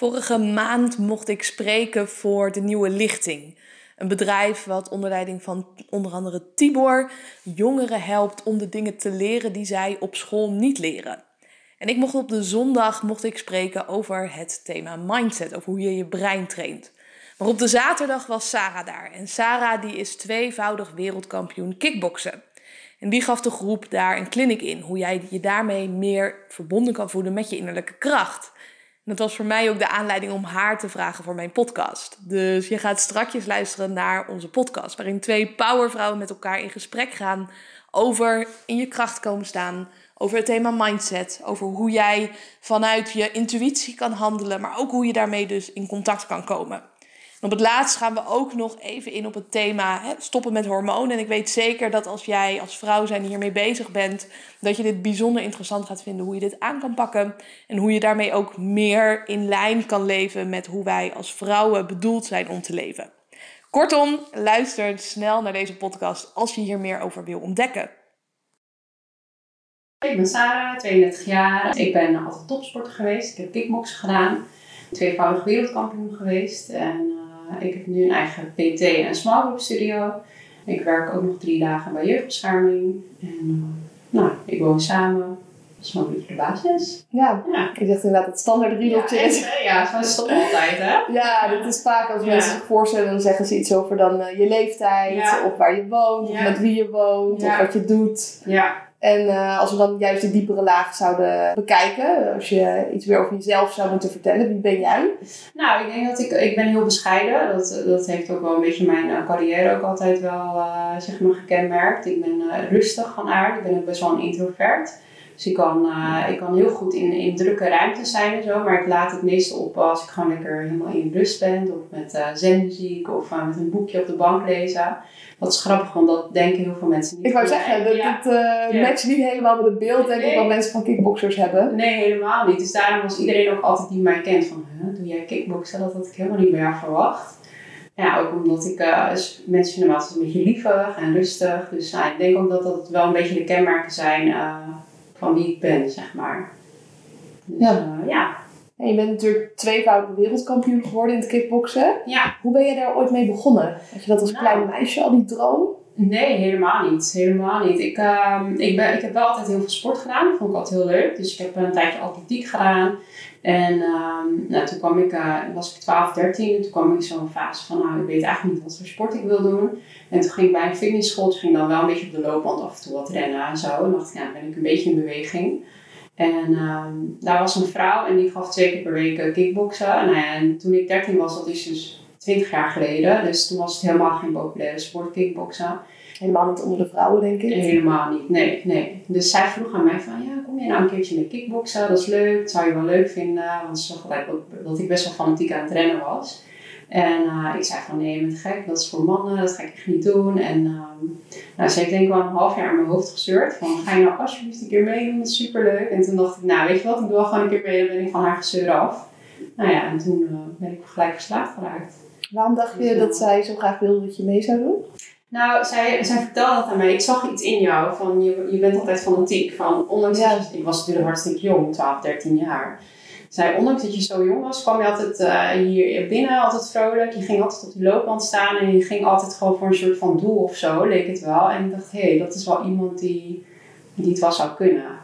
Vorige maand mocht ik spreken voor de Nieuwe Lichting. Een bedrijf wat onder leiding van onder andere Tibor jongeren helpt om de dingen te leren die zij op school niet leren. En ik mocht op de zondag mocht ik spreken over het thema mindset, over hoe je je brein traint. Maar op de zaterdag was Sarah daar. En Sarah die is tweevoudig wereldkampioen kickboksen. En die gaf de groep daar een clinic in, hoe jij je daarmee meer verbonden kan voelen met je innerlijke kracht. Dat was voor mij ook de aanleiding om haar te vragen voor mijn podcast. Dus je gaat strakjes luisteren naar onze podcast, waarin twee powervrouwen met elkaar in gesprek gaan over in je kracht komen staan, over het thema mindset, over hoe jij vanuit je intuïtie kan handelen, maar ook hoe je daarmee dus in contact kan komen op het laatst gaan we ook nog even in op het thema hè, stoppen met hormonen. En ik weet zeker dat als jij als vrouw zijn hiermee bezig bent, dat je dit bijzonder interessant gaat vinden hoe je dit aan kan pakken. En hoe je daarmee ook meer in lijn kan leven met hoe wij als vrouwen bedoeld zijn om te leven. Kortom, luister snel naar deze podcast als je hier meer over wil ontdekken. Ik ben Sarah, 32 jaar. Ik ben altijd topsporter geweest. Ik heb kickboksen gedaan. Tweevoudig wereldkampioen geweest. En ik heb nu een eigen PT en small group studio. Ik werk ook nog drie dagen bij jeugdbescherming. En uh, nou, ik woon samen. Dat is wel een beetje de basis. Ja, ja. ik dacht inderdaad het standaard riedeltje ja, is. Ja, zo is het altijd hè. Ja, dat is vaak als mensen zich voorstellen, dan zeggen ze iets over dan uh, je leeftijd, of waar je woont, of met wie je woont, of wat je doet. Ja. En uh, als we dan juist die diepere laag zouden bekijken, als je iets meer over jezelf zou moeten vertellen, wie ben jij? Nou, ik denk dat ik, ik ben heel bescheiden. Dat, dat heeft ook wel een beetje mijn uh, carrière ook altijd wel uh, zeg maar gekenmerkt. Ik ben rustig van aard, ik ben ook best wel een introvert. Dus ik kan, ik kan heel goed in, in drukke ruimtes zijn en zo, maar ik laat het meestal op als ik gewoon lekker helemaal in rust ben. Of met zenmuziek of met een boekje op de bank lezen. Dat is grappig, want dat denken heel veel mensen niet. Ik wou zeggen, dat ja. uh, matcht niet helemaal met het beeld denk ik wat mensen van kickboxers hebben. Nee, helemaal niet. Dus daarom was iedereen ook altijd die mij kent van, huh, doe jij kickboksen? Dat had ik helemaal niet meer verwacht. Ja, ook omdat ik, uh, mensen vinden me altijd een beetje lievig en rustig. Dus nou, ik denk ook dat dat wel een beetje de kenmerken zijn uh, van wie ik ben, zeg maar. Dus, ja. ja. En je bent natuurlijk tweevoudig wereldkampioen geworden in het kickboksen. Ja. Hoe ben je daar ooit mee begonnen? Had je dat als nou. klein meisje al, die droom? Nee, helemaal niet. Helemaal niet. Ik, uh, ik, ben, ik heb wel altijd heel veel sport gedaan. Dat vond ik altijd heel leuk. Dus ik heb een tijdje atletiek gedaan. En uh, nou, toen kwam ik, uh, was ik 12, 13. En toen kwam ik zo'n fase van, nou, ik weet eigenlijk niet wat voor sport ik wil doen. En toen ging ik bij een fitnessschool. Ging dan wel een beetje op de loopband af en toe wat rennen en zo. En dacht ik, dan ben ik een beetje in beweging. En um, daar was een vrouw en die gaf twee keer per week uh, kickboksen. Nou en toen ik 13 was, dat is dus 20 jaar geleden. Dus toen was het helemaal geen populaire sport, kickboksen. Helemaal niet onder de vrouwen, denk ik? Helemaal niet, nee, nee. Dus zij vroeg aan mij van, ja, kom je nou een keertje met kickboksen? Dat is leuk, dat zou je wel leuk vinden. Want ze zag gelijk dat, ik best wel fanatiek aan het rennen was. En uh, ik zei van nee, je bent gek, dat is voor mannen, dat ga ik echt niet doen. En um, nou, ze heeft denk ik wel een half jaar in mijn hoofd gestuurd van ga je nou alsjeblieft een keer meedoen, dat is superleuk. En toen dacht ik, nou weet je wat, ik doe wel gewoon een keer mee, dan ben ik van haar gezeur af. Nou ja, en toen uh, ben ik gelijk verslaafd geraakt. Waarom dacht je dat zij zo graag wilde dat je mee zou doen? Nou, zij, zij vertelde dat aan mij. Ik zag iets in jou van je, je bent altijd fanatiek. Van, ondanks ja. dat je, ik was natuurlijk hartstikke jong, 12, 13 jaar zei, ondanks dat je zo jong was, kwam je altijd uh, hier binnen, altijd vrolijk. Je ging altijd op die loopband staan en je ging altijd gewoon voor een soort van doel of zo, leek het wel. En ik dacht, hé, hey, dat is wel iemand die, die het wel zou kunnen.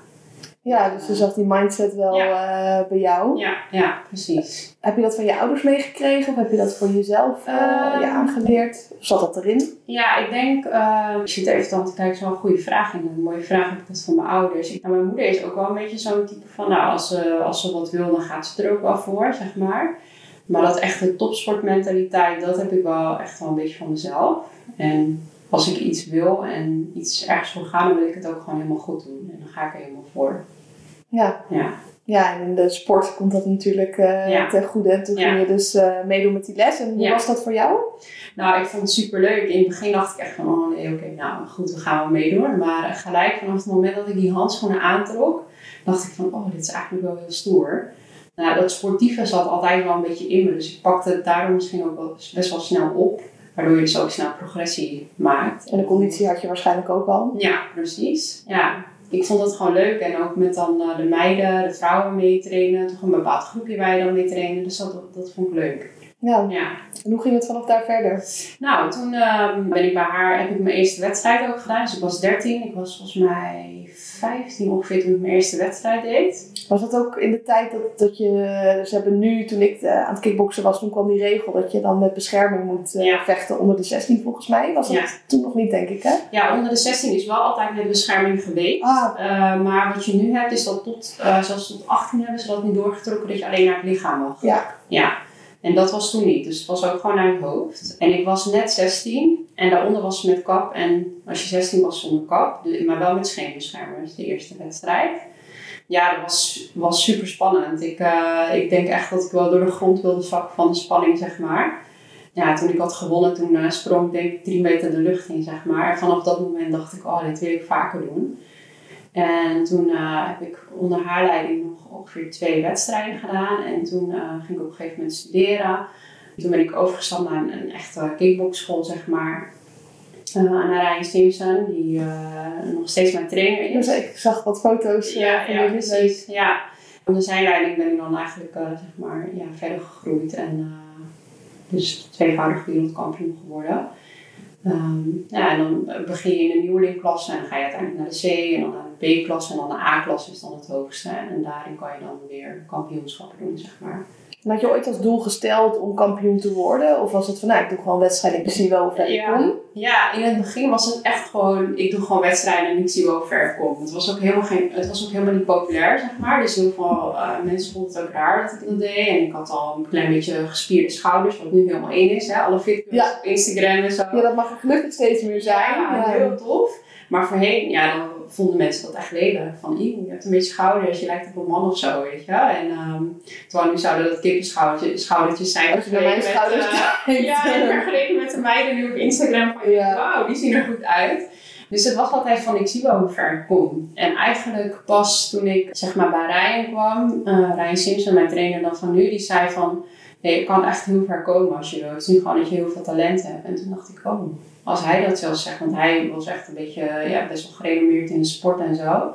Ja, dus je zag die mindset wel ja. uh, bij jou. Ja, ja, precies. Heb je dat van je ouders meegekregen of heb je dat voor jezelf uh, uh, aangeleerd? Of zat dat erin? Ja, ik denk, ehm, ik zit even dan te kijken, zo'n goede vraag. En een mooie vraag heb ik dat van mijn ouders. Ik, nou, mijn moeder is ook wel een beetje zo'n type van, nou, als ze, als ze wat wil, dan gaat ze er ook wel voor, zeg maar. Maar dat echte topsportmentaliteit, dat heb ik wel echt wel een beetje van mezelf. En als ik iets wil en iets ergens voor ga, dan wil ik het ook gewoon helemaal goed doen. En dan ga ik er helemaal voor. Ja. ja. Ja, en in de sport komt dat natuurlijk uh, ja. ten goede. Toen ging je dus uh, meedoen met die les. En hoe was dat voor jou? Nou, ik vond het super leuk. In het begin dacht ik echt van, oh nee, oké, nou goed, we gaan wel meedoen. Maar gelijk vanaf het moment dat ik die handschoenen aantrok, dacht ik van, oh, dit is eigenlijk wel heel stoer. Nou, dat sportieve zat altijd wel een beetje in me. Dus ik pakte het daarom misschien ook wel, best wel snel op. Waardoor je dus ook snel progressie maakt. En de conditie had je waarschijnlijk ook al? Ja, precies. Ja. Ik vond het gewoon leuk. En ook met dan eh, de meiden, de vrouwen mee trainen. Toch een bepaald groepje je dan mee trainen. Dus dat, dat vond ik leuk. Ja. Ja. En hoe ging het vanaf daar verder? Nou, toen ehm, ben ik bij haar, heb ik mijn eerste wedstrijd ook gedaan. Dus ik was 13. Ik was volgens mij 15 ongeveer toen ik mijn eerste wedstrijd deed. Was dat ook in de tijd dat, dat je... Ze hebben nu, toen ik eh, aan het kickboksen was, toen kwam die regel dat je dan met bescherming moet eh, Ja. vechten onder de 16 volgens mij. Was dat Ja. toen nog niet, denk ik, hè? Ja, onder de 16 is wel altijd met bescherming geweest. Ah, Eh, maar wat je nu hebt is dat tot, zelfs tot 18 hebben ze dat niet doorgetrokken dat je alleen naar het lichaam mag. ja. Ja, en dat was toen niet. Dus het was ook gewoon naar het hoofd. En ik was net 16 en daaronder was ze met kap. En als je 16 was zonder kap, maar wel met scheenbeschermers, de eerste wedstrijd. Ja, dat was, was super spannend. Ik, eh, ik denk echt dat ik wel door de grond wilde zakken van de spanning, zeg maar. Ja, toen ik had gewonnen, toen eh, sprong ik denk ik drie meter de lucht in, zeg maar. En vanaf dat moment dacht ik, oh, dit wil ik vaker doen. En toen eh, heb ik onder haar leiding ongeveer twee wedstrijden gedaan. En toen eh, ging ik op een gegeven moment studeren. Toen ben ik overgestapt naar een, een echte kickboxschool, zeg maar. Eh naar Ryan Simpson, die eh, nog steeds mijn trainer is. Dus ik zag wat foto's Ja, van ja, jullie. precies. Ja. Onder zijn leiding ben ik dan eigenlijk zeg maar, ja, verder gegroeid en dus tweevoudig wereldkampioen geworden. Ehm, ja, en dan begin je in de nieuwelingklasse en dan ga je uiteindelijk naar de C en dan naar de B-klasse en dan de A-klasse is dan het hoogste. En daarin kan je dan weer kampioenschappen doen, zeg maar. Had je ooit als doel gesteld om kampioen te worden? Of was het van, nou, ik doe gewoon wedstrijden, ik zie wel hoe ver ik Ja. kom? Ja, in het begin was het echt gewoon, ik doe gewoon wedstrijden en ik zie wel hoe ver ik kom. Het was ook helemaal, geen, het was ook helemaal niet populair, zeg maar. Dus heel veel eh, mensen vonden het ook raar dat ik dat deed. En ik had al een klein beetje gespierde schouders, wat nu helemaal één is. Hè? Alle fitness Ja. op Instagram en zo. Ja, dat mag er gelukkig steeds meer zijn. Ja, heel tof. Maar voorheen, ja, dan vonden mensen dat echt lelijk. Van, "Ih, je hebt een beetje schouders, je lijkt op een man of zo, weet je. En ehm terwijl nu zouden dat kippenschoudertjes schoudertjes zijn. Als je naar mijn met, schouders eh, kijkt. ja, en vergeleken met de meiden nu op Instagram van, Ja. wauw, die zien er goed uit. Dus het was altijd van, ik zie wel hoe ver ik kom. En eigenlijk pas toen ik zeg maar bij Ryan kwam, eh Ryan Simpson, mijn trainer dan van nu, die zei van, nee, je kan echt heel ver komen als je wil. Het is nu gewoon dat je heel veel talent hebt. En toen dacht ik, oh, als hij dat zelfs zegt, want hij was echt een beetje, ja, best wel gerenommeerd in de sport en zo.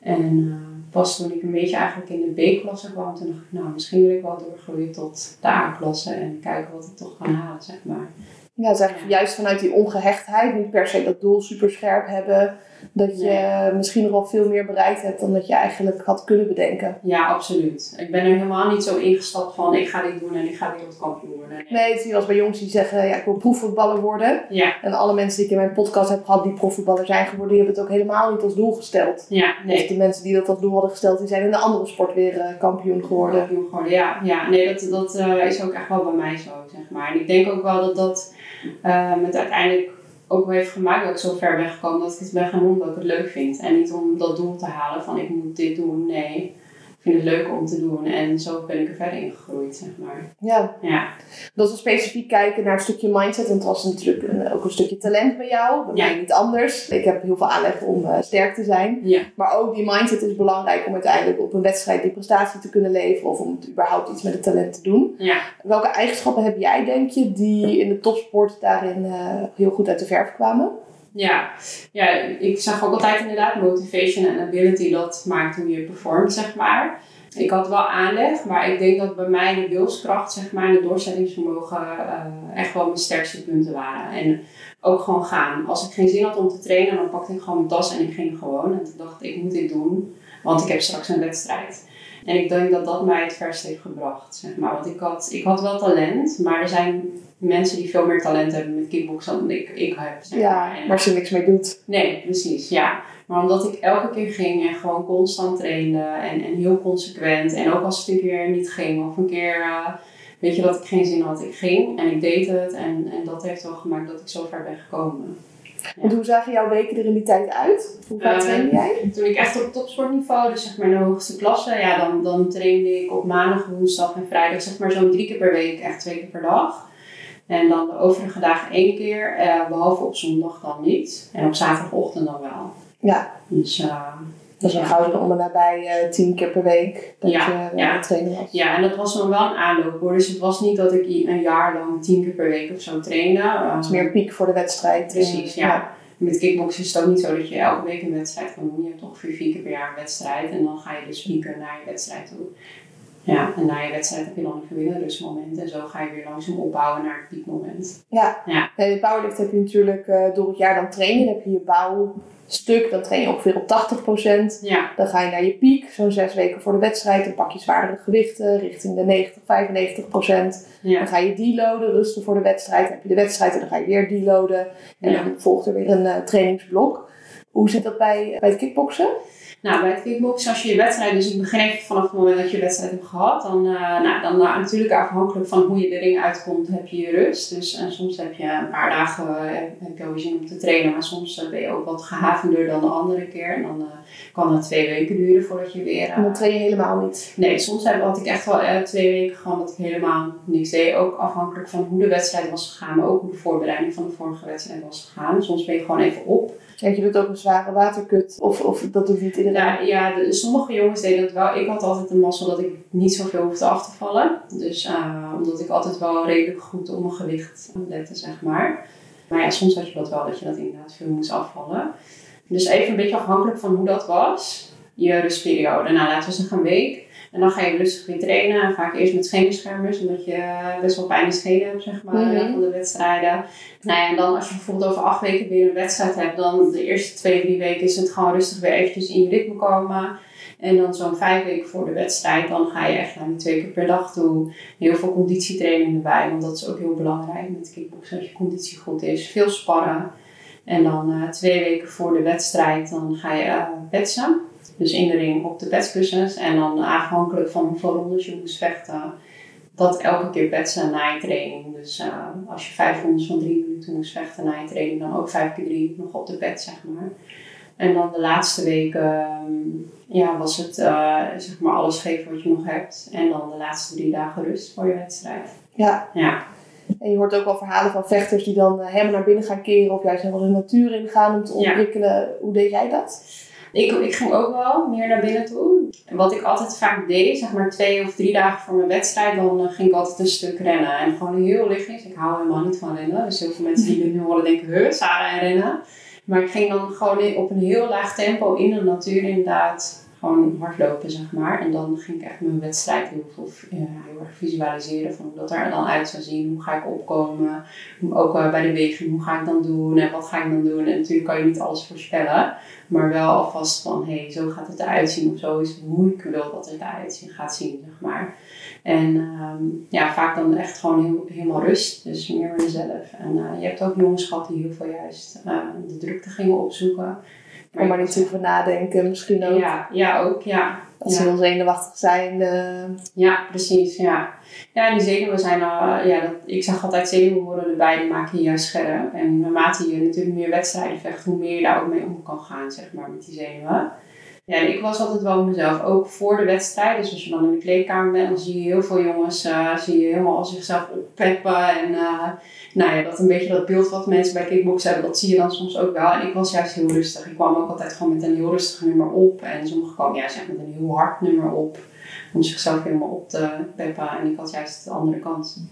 En eh, pas toen ik een beetje eigenlijk in de B-klasse kwam, toen dacht ik, nou, misschien wil ik wel doorgroeien tot de A-klasse en kijken wat ik toch kan halen, zeg maar. Ja, het is eigenlijk juist vanuit die ongehechtheid, niet per se dat doel super scherp hebben, dat je misschien nog wel veel meer bereikt hebt dan dat je eigenlijk had kunnen bedenken. Ja, absoluut. Ik ben er helemaal niet zo ingestapt van, ik ga dit doen en ik ga wereldkampioen worden. Nee. Nee, het is als bij jongens die zeggen, ja, ik wil profvoetballer worden. Ja, En alle mensen die ik in mijn podcast heb gehad die profvoetballer zijn geworden, die hebben het ook helemaal niet als doel gesteld. ja, Of nee. de mensen die dat als doel hadden gesteld, die zijn in de andere sport weer eh, kampioen geworden. Kampioen geworden, ja. ja. Nee, dat, dat eh, is ook echt wel bij mij zo, zeg maar. En ik denk ook wel dat dat eh, het uiteindelijk ook heeft gemaakt dat ik zo ver ben dat ik het ben gaan doen omdat ik het leuk vind. En niet om dat doel te halen van ik moet dit doen. Nee, vind het leuk om te doen. En zo ben ik er verder in gegroeid, zeg maar. Ja, Ja, dat we specifiek kijken naar een stukje mindset. En het was natuurlijk een- ook een stukje talent bij jou. Bij Ja. mij niet anders. Ik heb heel veel aanleg om eh, sterk te zijn. ja. Maar ook die mindset is belangrijk om uiteindelijk op een wedstrijd die prestatie te kunnen leveren. Of om überhaupt iets met het talent te doen. ja. Welke eigenschappen heb jij, denk je, die in de topsport daarin eh, heel goed uit de verf kwamen? Ja. ja, ik zeg ook altijd inderdaad motivation en ability, dat maakt hoe je performt, zeg maar. Ik had wel aanleg, maar ik denk dat bij mij de wilskracht, zeg maar, en het doorzettingsvermogen eh, echt wel mijn sterkste punten waren. En ook gewoon gaan. Als ik geen zin had om te trainen, dan pakte ik gewoon mijn tas en ik ging gewoon. En toen dacht ik, moet dit doen, want ik heb straks een wedstrijd. En ik denk dat dat mij het verst heeft gebracht, maar. Want ik had, ik had wel talent, maar er zijn mensen die veel meer talent hebben met kickboksen dan ik, ik heb. Zeg Ja. En- waar ze niks mee doet. Nee, precies, ja. Maar omdat ik elke keer ging en gewoon constant trainde en, en heel consequent. En ook als het een keer niet ging of een keer, eh, weet je, dat ik geen zin had, ik ging en ik deed het. En, en dat heeft wel gemaakt dat ik zo ver ben gekomen. Want hoe zagen jouw weken er in die tijd uit? Hoe vaak Eh, trainde jij? Toen ik echt op topsportniveau, dus zeg maar in de hoogste klasse, ja, dan, dan trainde ik op maandag, woensdag en vrijdag zeg maar zo'n drie keer per week, echt twee keer per dag. En dan de overige dagen één keer, eh, behalve op zondag dan niet. En op zaterdagochtend dan wel. Ja, Dus eh, dus dan gauw zo om en nabij eh, tien keer per week dat Ja, je ja. trainen was. Ja, en dat was dan wel een aanloop hoor. Dus het was niet dat ik een jaar lang tien keer per week of zo trainde. Het is meer piek voor de wedstrijd. Precies, ja. Met kickboksen is het ook niet zo dat je elke week een wedstrijd kan doen. Je hebt ongeveer vier keer per jaar een wedstrijd. En dan ga je dus pieken naar je wedstrijd toe. Ja, en na je wedstrijd heb je dan een verwinnerrustmoment. En zo ga je weer langzaam opbouwen naar het piekmoment. Ja, Ja. en in powerlift heb je natuurlijk eh, door het jaar dan trainen. Dan heb je je bouwstuk, dan train je ongeveer op 80%. Ja, Dan ga je naar je piek, zo'n zes weken voor de wedstrijd. Dan pak je zwaardere gewichten richting de 90, 95 procent. ja. Dan ga je deloaden, rusten voor de wedstrijd. Dan heb je de wedstrijd en dan ga je weer deloaden. En Ja. dan volgt er weer een eh, trainingsblok. Hoe zit dat bij, bij het kickboksen? Nou, bij het kickboksen, als je je wedstrijd, dus ik begin even vanaf het moment dat je je wedstrijd hebt gehad, dan, eh, nou, dan eh, natuurlijk afhankelijk van hoe je de ring uitkomt, heb je je rust. Dus en soms heb je een paar dagen heb weer zin om te trainen, maar soms ben je ook wat gehavender dan de andere keer. En dan kan het twee weken duren voordat je weer... En dan train je helemaal niet. Nee, soms heb, had ik echt wel twee weken gewoon dat ik helemaal niks deed. Ook afhankelijk van hoe de wedstrijd was gegaan, maar ook hoe de voorbereiding van de vorige wedstrijd was gegaan. Soms ben je gewoon even op. Kijk, je doet ook een zware waterkut. Of, of dat doet niet iedereen. Ja, ja de- sommige jongens deden het wel. Ik had altijd de mazzel dat ik niet zoveel hoefde af te vallen. Dus eh, omdat ik altijd wel redelijk goed op mijn gewicht lette, zeg maar. Maar ja, soms had je dat wel, dat je dat inderdaad veel moest afvallen. Dus even een beetje afhankelijk van hoe dat was. Je rustperiode. Nou, laten we zeggen een week. En dan ga je rustig weer trainen. En vaak eerst met scheenbeschermers, omdat je best wel pijn in schenen hebt, zeg maar, Mhm. van de wedstrijden. Nou ja, en dan als je bijvoorbeeld over acht weken weer een wedstrijd hebt, dan de eerste twee, drie weken is het gewoon rustig weer eventjes in je ritme komen. En dan zo'n vijf weken voor de wedstrijd, dan ga je echt naar die twee keer per dag toe. Heel veel conditietraining erbij, want dat is ook heel belangrijk met kickboksen, dat je conditie goed is. Veel sparren. En dan eh, twee weken voor de wedstrijd, dan ga je eh petsen. Dus in de ring op de petskussens. En dan afhankelijk van hoeveel rondes je moest vechten, dat elke keer petsen na je training. Dus eh, als je vijf rondes van drie minuten moest vechten na je training, dan ook vijf keer drie nog op de pet, zeg maar. En dan de laatste weken ehm, ja, was het eh, zeg maar alles geven wat je nog hebt. En dan de laatste drie dagen rust voor je wedstrijd. Ja. Ja, En je hoort ook wel verhalen van vechters die dan eh, helemaal naar binnen gaan keren. Of juist helemaal de natuur ingaan om te Ja. ontwikkelen. Hoe deed jij dat? Ik, ik ging ook wel meer naar binnen toe. En wat ik altijd vaak deed, zeg maar twee of drie dagen voor mijn wedstrijd, dan eh, ging ik altijd een stuk rennen. En gewoon heel lichtjes. Ik hou helemaal niet van rennen. Dus heel veel mensen die dit nu horen denken, huh, Sarah en rennen. Maar ik ging dan gewoon op een heel laag tempo in de natuur inderdaad gewoon hardlopen, zeg maar. En dan ging ik echt mijn wedstrijd heel, veel, ja, heel erg visualiseren van hoe dat er dan uit zou zien. Hoe ga ik opkomen? Ook eh, bij de weging, hoe ga ik dan doen? En wat ga ik dan doen? En natuurlijk kan je niet alles voorspellen. Maar wel alvast van, hé, hey, zo gaat het eruit zien. Of zo is hoe ik wil dat het eruit gaat zien, zeg maar. En ehm, ja, vaak dan echt gewoon heel, helemaal rust. Dus meer met jezelf. En eh, je hebt ook jongens gehad die heel veel juist eh, de drukte gingen opzoeken. Om maar niet hoeven nadenken. Misschien ook Ja, ja, ook, ja. als ze Ja. heel zenuwachtig zijn. eh, Ja, precies, ja. Ja, en die zenuwen zijn, uh, ja, dat, ik zag altijd zenuwhoren erbij, die maken je juist scherp. En naarmate je natuurlijk meer wedstrijden vecht, hoe meer je daar ook mee om kan gaan, zeg maar, met die zenuwen. Ja, ik was altijd wel mezelf, ook voor de wedstrijd. Dus als je dan in de kleedkamer bent, dan zie je heel veel jongens, eh, zie je helemaal zichzelf oppeppen. En uh, nou ja, dat een beetje dat beeld wat mensen bij kickboksen hebben, dat zie je dan soms ook wel. En ik was juist heel rustig. Ik kwam ook altijd gewoon met een heel rustig nummer op. En sommigen kwamen juist met een heel hard nummer op. Om zichzelf helemaal op te peppen. En ik had juist de andere kant.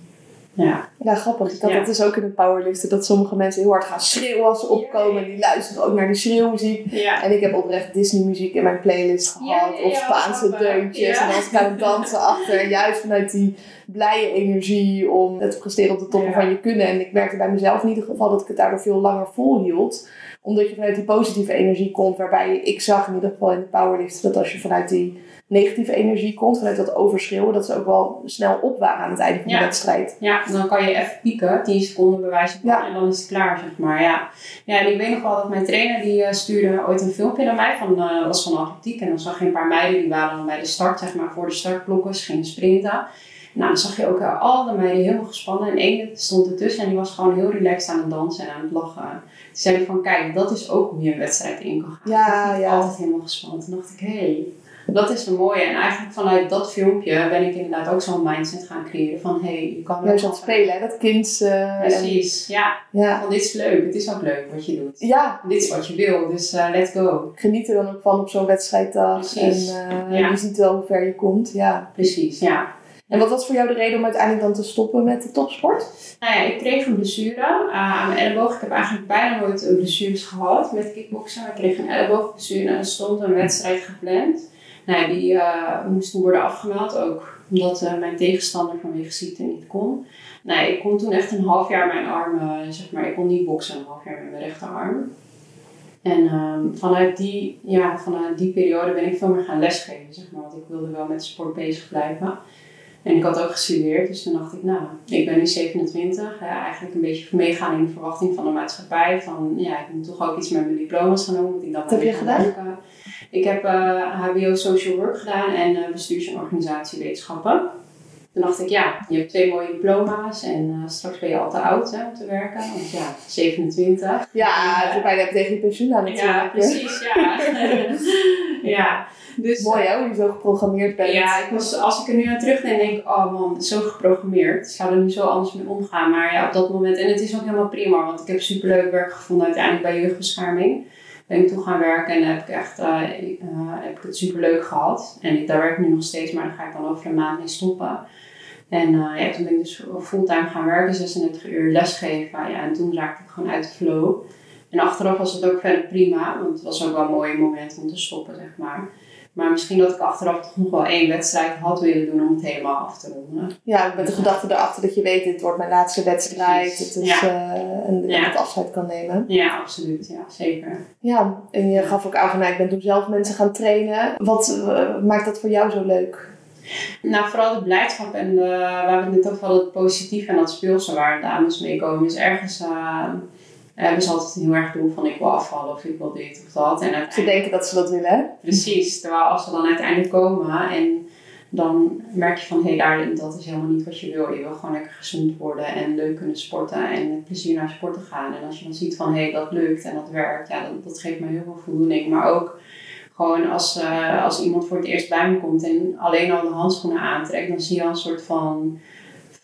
Ja. Ja, grappig. Ik had Ja. dat dus ook in het powerliften. Dat sommige mensen heel hard gaan schreeuwen als ze opkomen. En die luisteren ook naar die schreeuwmuziek. Ja. En ik heb oprecht Disney muziek in mijn playlist gehad. Of Spaanse deuntjes. En dan was ik aan het dansen achter. Juist vanuit die blije energie om het te presteren op de toppen van je kunnen. En ik merkte bij mezelf in ieder geval dat ik het daardoor veel langer volhield. Omdat je vanuit die positieve energie komt. Waarbij ik zag in ieder geval in de powerlift dat als je vanuit die negatieve energie komt. Vanuit dat overschreeuwen. Dat ze ook wel snel op waren aan het einde van de wedstrijd. Ja, dan kan je even pieken, 10 seconden bij wijze van, Ja. en dan is het klaar, zeg maar. Ja. ja, en ik weet nog wel dat mijn trainer, die eh, stuurde ooit een filmpje naar mij, van, eh, was van atletiek. En dan zag je een paar meiden, die waren dan bij de start, zeg maar, voor de startblokken, ze gingen sprinten. Nou, dan zag je ook eh, al de meiden helemaal gespannen. En één stond ertussen en die was gewoon heel relaxed aan het dansen en aan het lachen. Toen zei ik van, kijk, dat is ook hoe je een wedstrijd in kan gaan. Ja, ja. altijd helemaal gespannen. Toen dacht ik, hé, hey, dat is een mooie. En eigenlijk vanuit dat filmpje ben ik inderdaad ook zo'n mindset gaan creëren van, hé, hey, je kan altijd- spelen, hè? dat kind. eh, Precies, ja. ja. Van dit is leuk, het is ook leuk wat je doet. ja, Dit is wat je wil, dus eh, let's go. geniet er dan ook van op zo'n wedstrijddag. Precies. En eh, Ja. je ziet wel hoe ver je komt. Ja. Precies, ja. En wat was voor jou de reden om uiteindelijk dan te stoppen met de topsport? Nou ja, ik kreeg een blessure uh, aan mijn elleboog. Ik heb eigenlijk bijna nooit een blessures gehad met kickboksen. Ik kreeg een elleboogblessure en er stond een wedstrijd gepland. Nou, die uh, moest toen worden afgemeld, ook omdat uh, mijn tegenstander vanwege ziekte niet kon. Nee, ik kon toen echt een half jaar mijn armen, zeg maar, ik kon niet boksen een half jaar met mijn rechterarm. En um, vanuit, die, ja, vanuit die periode ben ik veel meer gaan lesgeven, zeg maar, want ik wilde wel met sport bezig blijven. En ik had ook gestudeerd, dus toen dacht ik, nou, ik ben nu 27, ja, eigenlijk een beetje meegaan in de verwachting van de maatschappij. Van, ja, ik moet toch ook iets met mijn diploma's gaan doen. Moet ik dat heb je gedaan? Ik heb uh, HBO Social Work gedaan en uh, bestuurs- en organisatiewetenschappen. Toen dacht ik, ja, je hebt twee mooie diploma's en uh, straks ben je al te oud hè, om te werken. Want ja, 27. Ja, het is bijna tegen je pensioen aan natuurlijk. Ja, precies, ja. ja. Dus, Mooi hè, hoe je zo geprogrammeerd bent. Ja, ik was, als ik er nu aan terugdenk, denk ik, oh man, zo geprogrammeerd. Ik zou er nu zo anders mee omgaan. Maar ja, op dat moment, en het is ook helemaal prima, want ik heb superleuk werk gevonden uiteindelijk bij jeugdbescherming. Ben ik toen gaan werken en heb ik echt uh, uh, heb ik het superleuk gehad. En daar werk ik nu nog steeds, maar daar ga ik dan over een maand mee stoppen. En uh, toen ben ik dus fulltime gaan werken, 36 uur lesgeven. Ja, en toen raakte ik gewoon uit de flow. En achteraf was het ook verder prima, want het was ook wel een mooi moment om te stoppen, zeg maar. Maar misschien dat ik achteraf toch nog wel één wedstrijd had willen doen om het helemaal af te ronden. Ja, met de gedachte erachter dat je weet, dit wordt mijn laatste wedstrijd. Het is, ja. uh, en dat ja. ik het afscheid kan nemen. Ja, absoluut. Ja, zeker. Ja, en je gaf ook aan van, nou, ik ben toen zelf mensen gaan trainen. Wat uh, maakt dat voor jou zo leuk? Nou, vooral de blijdschap en de, waar we het net over hadden, het positief en dat speelse waar dames meekomen, is ergens... Uh, hebben ze altijd heel erg doel van ik wil afvallen of ik wil dit of dat. En ze denken dat ze dat willen? Precies. Terwijl als ze dan uiteindelijk komen en dan merk je van hé, hey, dat is helemaal niet wat je wil. Je wil gewoon lekker gezond worden en leuk kunnen sporten en met plezier naar sporten gaan. En als je dan ziet van hé, hey, dat lukt en dat werkt, ja, dat, dat geeft me heel veel voldoening. Maar ook gewoon als, uh, als iemand voor het eerst bij me komt en alleen al de handschoenen aantrekt, dan zie je al een soort van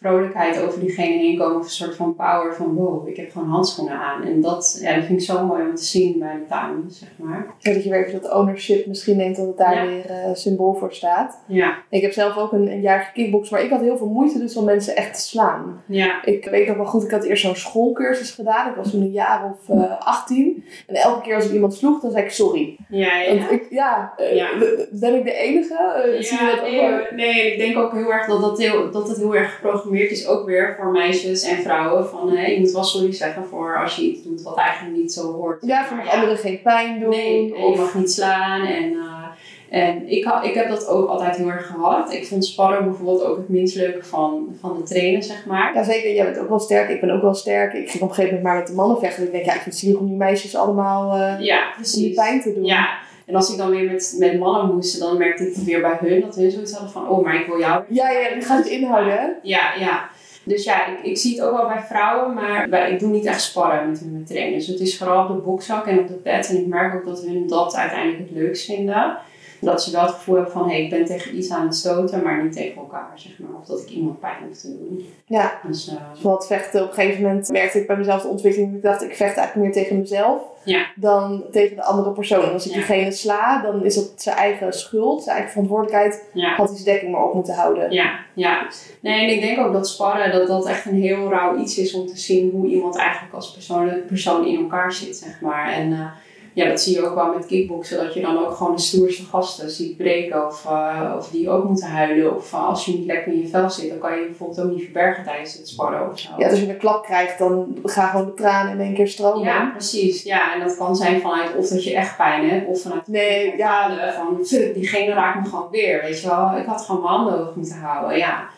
vrolijkheid over diegene heen komen. Of een soort van power van wow, ik heb gewoon handschoenen aan. En dat, ja, dat vind ik zo mooi om te zien bij de dames, zeg maar. Ja, dat je weer even dat ownership misschien denkt dat het daar ja. weer uh, symbool voor staat. Ja. Ik heb zelf ook een, een jaar gekickboxd, maar ik had heel veel moeite dus om mensen echt te slaan. Ja. Ik weet nog wel goed, ik had eerst zo'n schoolcursus gedaan. Ik was toen een jaar of uh, 18. En elke keer als ik iemand sloeg, dan zei ik sorry. Ja, ja. Want ik, ja, uh, ja. ben ik de enige? Zie je dat nee, ook nee, ik denk ook heel erg dat, dat, heel, dat het heel erg geprogrammeerd is ook weer voor meisjes en vrouwen. Van hè, je moet wel sorry zeggen voor als je iets doet wat eigenlijk niet zo hoort. Ja, voor maar, anderen geen pijn doen. Nee, of... je mag niet slaan. En, uh, en ik, ha, ik heb dat ook altijd heel erg gehad. Ik vond sparren bijvoorbeeld ook het minst leuke van, van de trainen, zeg maar. Ja, zeker. Jij bent ook wel sterk. Ik ben ook wel sterk. Ik ging op een gegeven moment maar met de mannen vechten. Ik denk, ja, ik vind het zielig om die meisjes allemaal uh, ja, die pijn te doen. Ja, en als ik dan weer met, met mannen moest, dan merkte ik het weer bij hun. Dat hun zoiets hadden van, oh, maar ik wil jou. Ja, ja, die gaat het inhouden, hè? Ja, ja. Dus ja, ik, ik zie het ook wel bij vrouwen, maar bij, ik doe niet echt sparren met hun trainers. Dus het is vooral op de bokzak en op de pad. En ik merk ook dat hun dat uiteindelijk het leukst vinden. Dat ze wel het gevoel hebben van, hé, hey, ik ben tegen iets aan het stoten, maar niet tegen elkaar, zeg maar. Of dat ik iemand pijn hoef te doen. Ja, dus, uh, zoals het vechten. Op een gegeven moment merkte ik bij mezelf de ontwikkeling. Ik dacht, ik vecht eigenlijk meer tegen mezelf ja. dan tegen de andere persoon. En als ik Ja. diegene sla, dan is dat zijn eigen schuld, zijn eigen verantwoordelijkheid. ja. Had hij zijn dekking maar op moeten houden. Ja, ja. Nee, en ik denk ook dat sparren, dat dat echt een heel rauw iets is om te zien hoe iemand eigenlijk als persoon, persoon in elkaar zit, zeg maar. En uh, ja, dat zie je ook wel met kickboksen, dat je dan ook gewoon de stoerste gasten ziet breken of, uh, of die ook moeten huilen. Of uh, als je niet lekker in je vel zit, dan kan je bijvoorbeeld ook niet verbergen tijdens het sparren of zo. Ja, als je een klap krijgt, dan gaan gewoon de tranen in één keer stromen. Ja, precies. Ja, en dat kan zijn vanuit of dat je echt pijn hebt, of vanuit Nee, ja. van diegene raakt me gewoon weer, weet je wel. Ik had gewoon mijn handen hoog moeten houden, ja.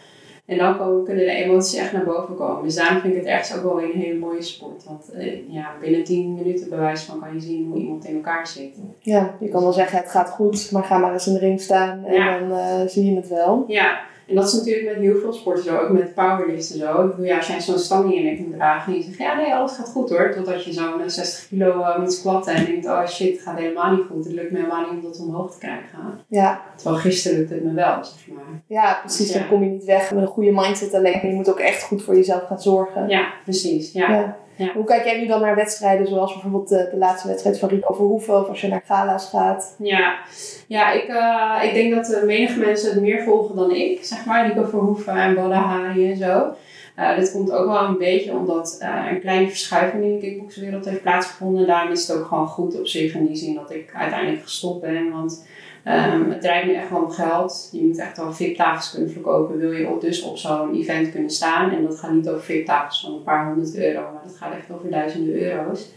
En dan komen, kunnen de emoties echt naar boven komen. Dus daarom vind ik het ergens ook wel een hele mooie sport. Want eh, ja, binnen 10 minuten bewijs van kan je zien hoe iemand in elkaar zit. Ja, je kan wel zeggen het gaat goed, maar ga maar eens in de ring staan en Ja. dan eh, zie je het wel. Ja, en dat is natuurlijk met heel veel sporten zo, ook met powerliften zo. Ik bedoel, ja, als jij zo'n stang in je nek moet dragen en je zegt, ja nee, alles gaat goed hoor. Totdat je zo'n eh, 60 kilo uh, moet squatten en denkt, oh shit, het gaat helemaal niet goed. Het lukt me helemaal niet om dat omhoog te krijgen. Ja, Terwijl gisteren lukte het me wel, zeg maar. ja precies. Dan Ja. kom je niet weg met een goede mindset alleen. maar Je moet ook echt goed voor jezelf gaan zorgen. Ja, precies. Ja. Ja. Ja. Hoe kijk jij nu dan naar wedstrijden zoals bijvoorbeeld de, de laatste wedstrijd van Rico Verhoeven of als je naar gala's gaat? Ja, ja ik, eh, ik denk dat uh, menige mensen het meer volgen dan ik, zeg maar. Rico Verhoeven en Bola Hari en zo. Uh, dit komt ook wel een beetje omdat uh, een kleine verschuiving in de kickboxwereld heeft plaatsgevonden. Daarom is het ook gewoon goed op zich in die zin dat ik uiteindelijk gestopt ben. Want um, het draait nu echt wel om geld. Je moet echt wel VIP-tafels kunnen verkopen. Wil je op, dus op zo'n event kunnen staan. En dat gaat niet over VIP-tafels van een paar honderd euro, maar dat gaat echt over duizenden euro's.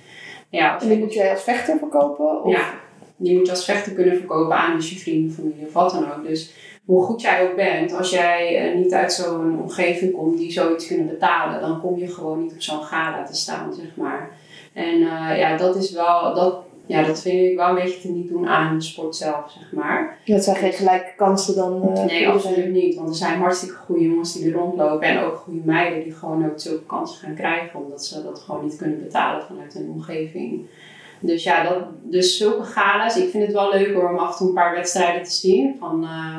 Ja, en die moet jij als vechter verkopen? Of? Ja, die moet je als vechter kunnen verkopen aan dus je vrienden, familie of wat dan ook. Dus hoe goed jij ook bent, als jij uh, niet uit zo'n omgeving komt die zoiets kunnen betalen, dan kom je gewoon niet op zo'n gala te staan, zeg maar. En uh, ja, dat is wel, dat, ja, dat vind ik wel een beetje te niet doen aan de sport zelf, zeg maar. Het zijn geen gelijke kansen dan? Uh, nee, absoluut niet. Want er zijn hartstikke goede jongens die er rondlopen en ook goede meiden die gewoon ook zulke kansen gaan krijgen, omdat ze dat gewoon niet kunnen betalen vanuit hun omgeving. Dus ja, dat, dus zulke gala's. Ik vind het wel leuk hoor, om af en toe een paar wedstrijden te zien. Van, uh,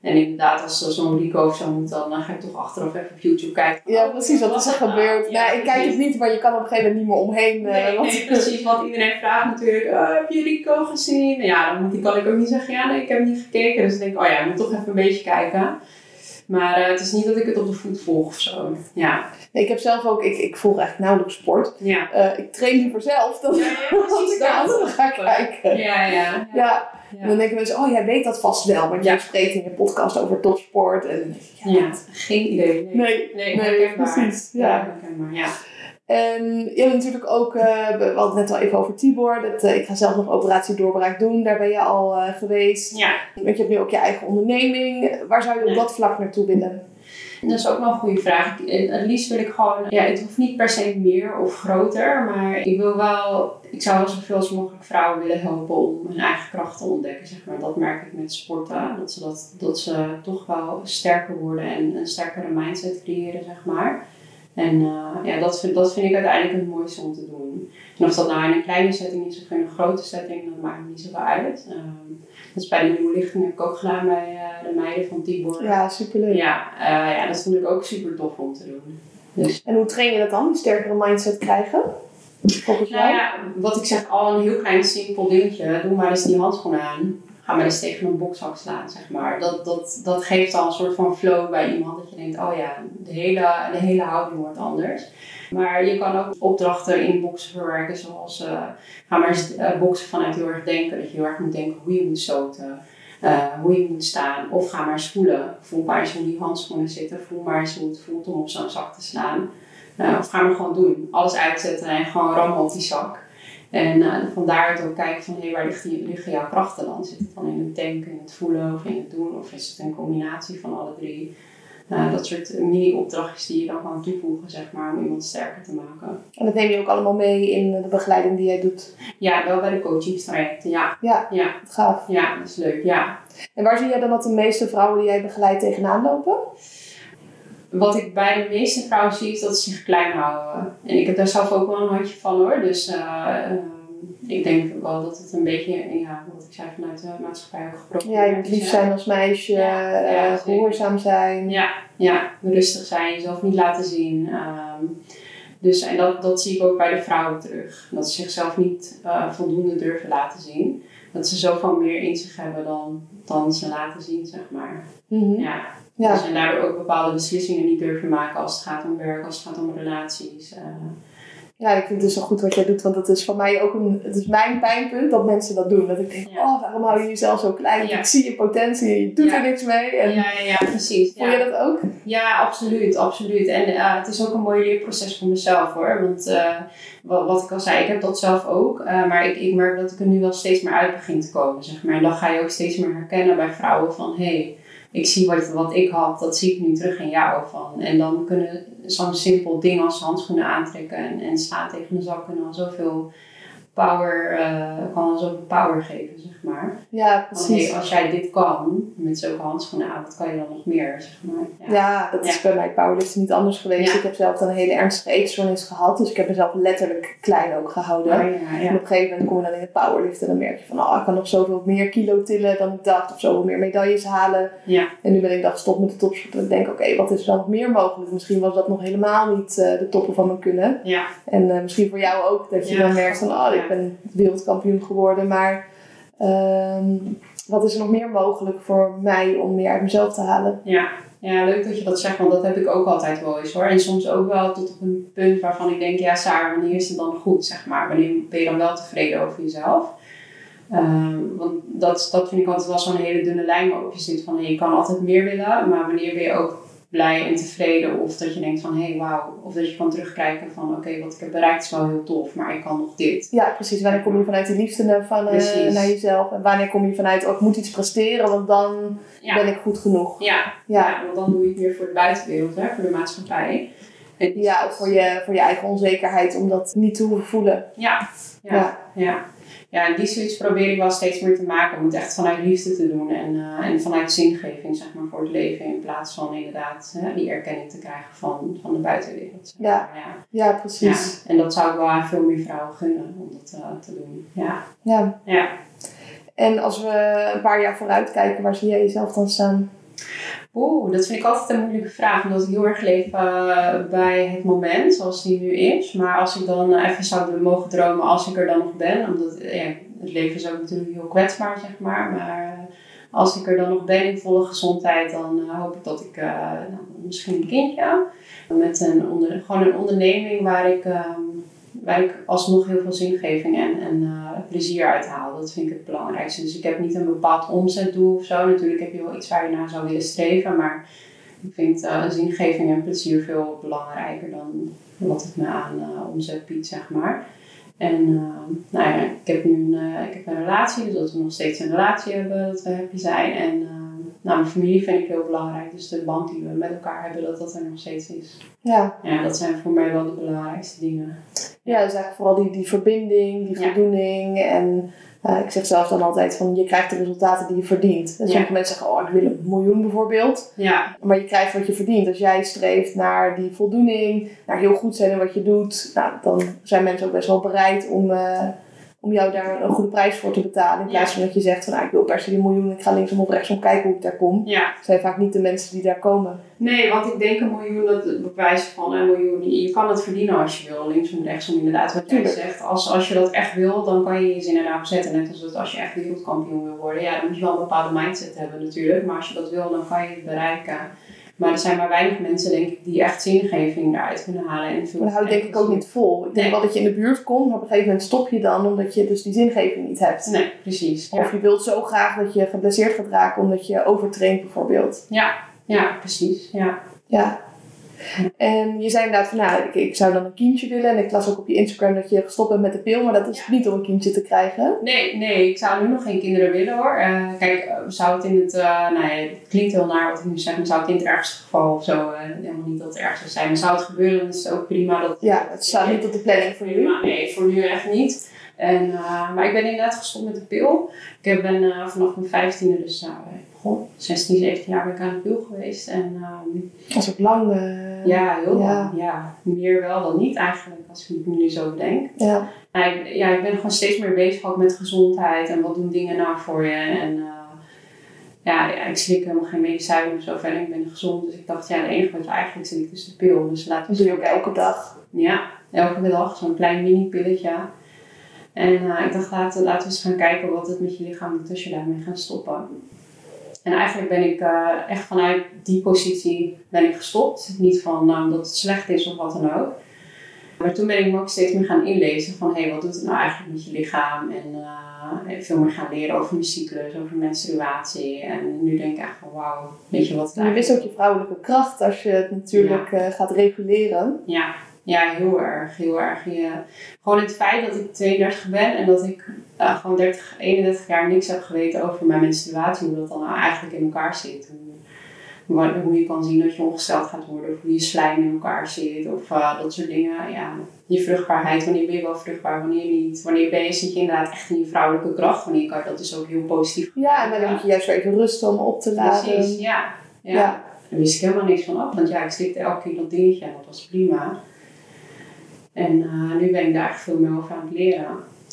en inderdaad, als er zo'n Rico of zo moet, dan ga ik toch achteraf even op YouTube kijken. Ja, precies, wat is er gebeurd? Nou, ik kijk het niet, maar je kan op een gegeven moment niet meer omheen. Uh, nee, nee, precies, want iedereen vraagt natuurlijk, uh, heb je Rico gezien? Ja, dan kan ik ook niet zeggen, ja nee, ik heb niet gekeken. Dus ik denk, oh ja, ik moet toch even een beetje kijken. Maar uh, het is niet dat ik het op de voet volg of zo. Ja. Nee, ik heb zelf ook, ik, ik volg echt nauwelijks sport. Ja. Uh, ik train liever zelf dan ja, ja, als ik naar anderen ga kijken. Ja, ja. ja. En dan denken mensen, oh jij weet dat vast wel, want jij spreekt in je podcast over topsport. En, ja, geen idee. Nee, nee, nee, nee precies. Ja. Ja, ja. En je hebt natuurlijk ook, uh, we hadden het net al even over Tibor. Dat, uh, ik ga zelf nog operatie doorbraak doen. Daar ben je al uh, geweest. Ja. Want je hebt nu ook je eigen onderneming. Waar zou je op dat vlak naartoe willen? Dat is ook wel een goede vraag. Het liefst wil ik gewoon, ja, het hoeft niet per se meer of groter, maar ik wil wel, ik zou wel zoveel als mogelijk vrouwen willen helpen om hun eigen kracht te ontdekken, zeg maar. Dat merk ik met sporten, dat ze, dat, dat ze toch wel sterker worden en een sterkere mindset creëren, zeg maar. En eh, ja, dat vind, dat vind ik uiteindelijk het mooiste om te doen. En of dat nou in een kleine setting is of in een grote setting, dat maakt me niet zoveel uit. Ehm, dat is bij de nieuwe lichting heb ik ook gedaan bij eh, de meiden van Tibor. Ja, superleuk. Ja, eh, ja, dat vond ik ook super tof om te doen. Dus, En hoe train je dat dan? Die sterkere mindset krijgen? Volgens jou? nou ja, wat ik zeg, al een heel klein simpel dingetje. Doe maar eens die handschoenen aan. Ga maar eens tegen een bokszak slaan, zeg maar. Dat, dat, dat geeft al een soort van flow bij iemand. Dat je denkt, oh ja, de hele, de hele houding wordt anders. Maar je kan ook opdrachten in boksen verwerken. Zoals, eh, ga maar eens eh, boksen vanuit heel erg denken. Dat je heel erg moet denken hoe je moet stoten. eh, hoe je moet staan. Of ga maar eens voelen. Voel maar eens hoe die handschoenen zitten. Voel maar eens hoe het voelt om op zo'n zak te slaan. Of ga maar gewoon doen. Alles uitzetten en gewoon rammen op die zak. En uh, van daaruit ook kijken van hey, waar liggen, die- liggen jouw krachten dan? Zit het dan in het denken, in het voelen of in het doen? Of is het een combinatie van alle drie? Nou, dat soort mini-opdrachtjes die je dan kan toevoegen, zeg maar, om iemand sterker te maken. En dat neem je ook allemaal mee in de begeleiding die jij doet. Ja, wel bij de coachingstrajecten, ja. Ja, Ja, gaaf. ja, dat is leuk, ja. En waar zie jij dan dat de meeste vrouwen die jij begeleidt tegenaan lopen? Wat ik bij de meeste vrouwen zie, is dat ze zich klein houden. En ik heb daar zelf ook wel een handje van hoor. Dus eh, ehm, ik denk wel dat het een beetje, ja, wat ik zei, vanuit de maatschappij ook geprobeerd Ja, je moet lief hè. zijn als meisje, Ja, ja, eh, gehoorzaam zijn. Ja, ja, rustig zijn, jezelf niet laten zien. Ehm, dus, en dat, dat zie ik ook bij de vrouwen terug. Dat ze zichzelf niet eh, voldoende durven laten zien. Dat ze zoveel meer in zich hebben dan, dan ze laten zien, zeg maar. Mhm. Ja. Ja. Dus en daardoor ook bepaalde beslissingen niet durven maken als het gaat om werk, als het gaat om relaties. eh. Ja, ik vind het dus zo goed wat jij doet, want dat is voor mij ook een, het is mijn pijnpunt dat mensen dat doen. Dat ik denk, Ja. oh, waarom hou je jezelf zo klein? Ja. Ik zie je potentie, je doet Ja. er niks mee. En ja, ja, precies. voel je dat ook? Ja, absoluut, absoluut. En eh, het is ook een mooi leerproces voor mezelf hoor. Want eh, wat, wat ik al zei, ik heb dat zelf ook. maar ik, ik merk dat ik er nu wel steeds meer uit begin te komen. Zeg maar. En dan ga je ook steeds meer herkennen bij vrouwen van hé, hey, ik zie wat, wat ik had, dat zie ik nu terug in jou van. En dan kunnen zo'n simpel ding als handschoenen aantrekken en, en slaan tegen de zak kunnen al zoveel power, eh, kan ook power geven, zeg maar. Ja, precies. hey, als jij dit kan, met zulke handschoenen aan, wat kan je dan nog meer, zeg maar. Ja. Ja, dat is bij mij powerlifting niet anders geweest. Ja. Ik heb zelf dan een hele ernstige eetstoornis gehad. Dus ik heb mezelf letterlijk klein ook gehouden. Oh, En op een gegeven moment kom je dan in het powerliften. En dan merk je van, oh, ik kan nog zoveel meer kilo tillen dan ik dacht. Of zoveel meer medailles halen. Ja, En nu ben ik dan gestopt met de topsport. En ik denk, oké, wat is er dan nog meer mogelijk? Misschien was dat nog helemaal niet eh, de toppen van mijn kunnen. ja, En eh, misschien voor jou ook. Dat je dan merkt van, oh. Ik ben wereldkampioen geworden. Maar ehm, wat is er nog meer mogelijk voor mij om meer uit mezelf te halen? ja. Ja, leuk dat je dat zegt, want dat heb ik ook altijd wel eens hoor. En soms ook wel tot op een punt waarvan ik denk, ja Saar, wanneer is het dan goed, zeg maar? Wanneer ben je dan wel tevreden over jezelf? Ehm, want dat, dat vind ik altijd wel zo'n hele dunne lijn waarop je zit van, je kan altijd meer willen, maar wanneer ben je ook blij en tevreden? Of dat je denkt van, hé, hey, wauw. Of dat je kan terugkijken van, oké, wat ik heb bereikt is wel heel tof, maar ik kan nog dit. Ja, precies. Wanneer kom je vanuit die liefde naar, van, eh, naar jezelf? En wanneer kom je vanuit, oh, ik moet iets presteren, want dan Ja. ben ik goed genoeg. Ja, Ja. ja, want dan doe je het meer voor de buitenwereld, hè, voor de maatschappij. En- Ja, of voor je, voor je eigen onzekerheid, om dat niet te hoeven voelen. Ja, ja, Ja. ja. Ja. en die switch probeer ik wel steeds meer te maken. Om het echt vanuit liefde te doen. En, eh, en vanuit zingeving, zeg maar, voor het leven. In plaats van inderdaad die erkenning te krijgen van, van de buitenwereld. zeg Ja. maar. ja. Ja, Ja. precies. En dat zou ik wel aan veel meer vrouwen gunnen om dat eh, te doen. Ja. Ja. ja. En als we een paar jaar vooruit kijken, waar zie jij jezelf dan staan? Oeh, dat vind ik altijd een moeilijke vraag. Omdat ik heel erg leef eh, bij het moment zoals die nu is. Maar als ik dan eh, even zou mogen dromen als ik er dan nog ben. Omdat ja, het leven is ook natuurlijk heel kwetsbaar, zeg maar. Maar eh, als ik er dan nog ben in volle gezondheid, dan hoop ik dat ik nou, misschien een kindje. Met een gewoon een onderneming waar ik, waar ik alsnog heel veel zingeving en, en eh, plezier uit. Dat vind ik het belangrijkste. Dus ik heb niet een bepaald omzetdoel of zo. Natuurlijk heb je wel iets waar je naar zou willen streven. Maar ik vind eh, zingeving en plezier veel belangrijker dan wat het me aan eh, omzet biedt, zeg maar. En nou ja, ik heb nu een, ik heb een relatie, dus dat we nog steeds een relatie hebben, dat we happy zijn. En nou, mijn familie vind ik heel belangrijk. Dus de band die we met elkaar hebben, dat dat er nog steeds is. Ja, Ja, dat zijn voor mij wel de belangrijkste dingen. ja dus eigenlijk vooral die, die verbinding, die Ja. voldoening. En eh, ik zeg zelf dan altijd van, je krijgt de resultaten die je verdient. En Ja. sommige mensen zeggen, oh, ik wil een miljoen bijvoorbeeld. Ja, Maar je krijgt wat je verdient. Als jij streeft naar die voldoening, naar heel goed zijn in wat je doet, nou, dan zijn mensen ook best wel bereid om, eh, om jou daar een goede prijs voor te betalen. In plaats van dat je zegt van nou, ik wil per se die miljoen, ik ga linksom of rechtsom kijken hoe ik daar kom. ja. Zijn vaak niet de mensen die daar komen. Nee, want ik denk een miljoen, dat bewijst van een miljoen. Je kan het verdienen als je wil, linksom, rechtsom, inderdaad. Wat jij zegt, als, als je dat echt wil, dan kan je je zin erop zetten. Net als dat als je echt wereldkampioen wil worden. Ja, dan moet je wel een bepaalde mindset hebben natuurlijk. Maar als je dat wil, dan kan je het bereiken. Maar er zijn maar weinig mensen, denk ik, die echt zingeving eruit kunnen halen. En Maar dat houdt denk ik ook niet vol. Ik denk Nee. wel dat je in de buurt komt, maar op een gegeven moment stop je dan omdat je dus die zingeving niet hebt. Nee, precies. Ja. Of je wilt zo graag dat je geblesseerd gaat raken omdat je overtraint bijvoorbeeld. Ja, ja, precies. Ja. Ja. En je zei inderdaad van, nou, ik, ik zou dan een kindje willen. En ik las ook op je Instagram dat je gestopt bent met de pil. Maar dat is niet om een kindje te krijgen. Nee, nee, ik zou nu nog geen kinderen willen hoor. Eh, kijk, eh, zou het in het, eh, nou ja, het klinkt heel naar wat ik nu zeg, maar zou het in het ergste geval of zo, helemaal niet dat het erg zou zijn. Maar zou het gebeuren, dan is het ook prima. Dat, Ja, het staat niet op de planning voor nu. Maar nee, voor nu echt niet. En, maar ik ben inderdaad gestopt met de pil. Ik ben vanaf mijn vijftiende, dus goh, 16, 17 jaar ben ik aan de pil geweest. En ehm, Dat is ook lang. eh, ja, heel ja. lang. Ja, meer wel dan niet eigenlijk, als ik het nu zo bedenk. ja. Nou, ik, ja, ik ben gewoon steeds meer bezig ook met gezondheid en wat doen dingen nou voor je. En eh, ja, ja, ik slik helemaal geen medicijnen of zo verder. Ik ben gezond. Dus ik dacht, ja, het enige wat je eigenlijk slikt is de pil. Dus laten we doe je ook elke dag. Ja, elke dag zo'n klein mini-pilletje. En eh, ik dacht, laten, laten we eens gaan kijken wat het met je lichaam doet als je daarmee gaat stoppen. En eigenlijk ben ik echt vanuit die positie ben ik gestopt. Niet van nou, dat het slecht is of wat dan ook. Maar toen ben ik me ook steeds meer gaan inlezen van hé, hey, wat doet het nou eigenlijk met je lichaam? En eh, veel meer gaan leren over mijn cyclus, over menstruatie. En nu denk ik echt van wauw, weet je wat En je wist ook je vrouwelijke kracht als je het natuurlijk eh, gaat reguleren. Ja, ja, heel erg. Heel erg. Ja. Gewoon het feit dat ik 32 ben en dat ik eh, gewoon 30, 31 jaar niks heb geweten over mijn menstruatie, hoe dat dan nou eigenlijk in elkaar zit. Waar- Hoe je kan zien dat je ongesteld gaat worden, of hoe je slijm in elkaar zit, of eh, dat soort dingen. Ja, je vruchtbaarheid, wanneer ben je wel vruchtbaar, wanneer niet. Wanneer ben je, zit je inderdaad echt in je vrouwelijke kracht, wanneer kan dat dus ook heel positief Ja, en dan moet je juist weer even rusten om op te laden. Precies, ja. ja. Ja. Daar wist ik helemaal niks van af, want ja, ik slikte elke keer dat dingetje en dat was prima. En eh, nu ben ik daar echt veel meer over aan het leren.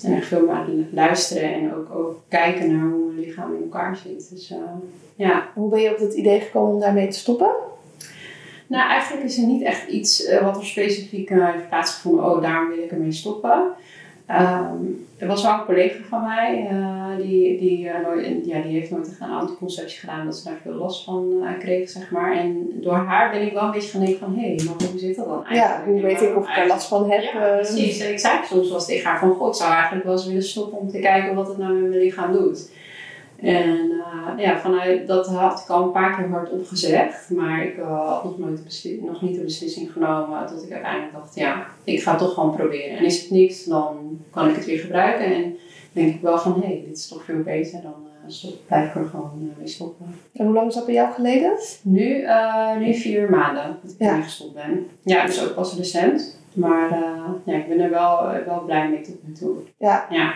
En echt veel meer aan luisteren en ook, ook kijken naar hoe mijn lichaam in elkaar zit. Dus eh, ja, Hoe ben je op het idee gekomen om daarmee te stoppen? nou eigenlijk is er niet echt iets eh, wat er specifiek eh, heeft plaatsgevonden. Oh, daarom wil ik ermee stoppen. Ehm, er was wel een collega van mij, eh, die, die, eh, nooit, ja, die heeft nooit een anticonceptie gedaan, dat ze daar veel last van eh, kreeg, zeg maar. En door haar ben ik wel een beetje gaan denken van, hé, hey, maar hoe zit dat dan eigenlijk? Ja, hoe weet ik of ik er last van heb? Ja, precies. En ik zei soms wel eens tegen haar van, god, ik zou eigenlijk wel eens willen stoppen om te kijken wat het nou met mijn lichaam doet. En eh, ja, vanuit dat had ik al een paar keer hardop gezegd, maar ik eh, had nog, nooit nog niet de beslissing genomen tot ik uiteindelijk dacht, ja, ik ga het toch gewoon proberen. En is het niks, dan kan ik het weer gebruiken en denk ik wel van, hé, hey, dit is toch veel beter, dan eh, stop, blijf ik er gewoon mee stoppen. En hoe lang is dat bij jou geleden? Nu, nu vier maanden dat ik Ja. ermee gestopt ben. Ja, dus ook pas recent. Maar ja, ik ben er wel, wel blij mee tot nu toe. Ja. Ja,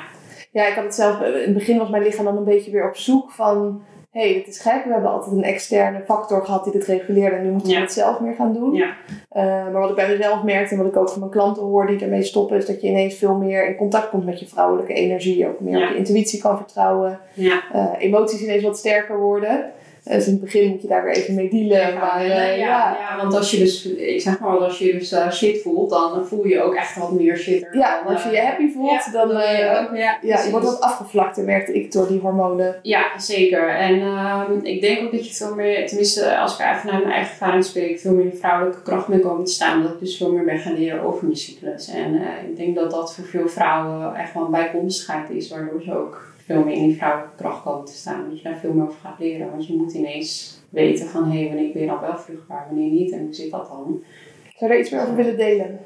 Ja, ik had het zelf. In het begin was mijn lichaam dan een beetje weer op zoek van. Hé, hey, dit is gek. We hebben altijd een externe factor gehad die dit reguleerde. En nu moeten we Ja. het zelf meer gaan doen. ja, Eh, maar wat ik bij mezelf merkte en wat ik ook van mijn klanten hoor die ermee stoppen, is dat je ineens veel meer in contact komt met je vrouwelijke energie. Ook meer Ja. op je intuïtie kan vertrouwen. ja. Eh, emoties ineens wat sterker worden. Eh, dus in het begin moet je daar weer even mee dealen. Ja, maar ja, eh, ja, want als je dus, ik zeg maar, als je dus eh, shit voelt, dan voel je ook echt wat meer shitter. Ja, dan, als je eh, je happy voelt, dan, eh, ook, ja, ja, je wordt wat afgevlakter, merkte ik door die hormonen. Ja, zeker. En ehm, ik denk ook dat je veel meer, tenminste als ik even naar mijn eigen ervaring spreek, veel meer vrouwelijke kracht ben komen te staan. Dat ik dus veel meer ben gaan leren over mijn cyclus. En eh, ik denk dat dat voor veel vrouwen echt wel een bijkomstigheid is, waardoor ze ook veel meer in die vrouwelijke kracht komen te staan. Dat je daar veel meer over gaat leren. Want je moet ineens weten van, hé, wanneer ben je dan wel vruchtbaar, wanneer niet en hoe zit dat dan? Zou je daar iets meer over willen delen?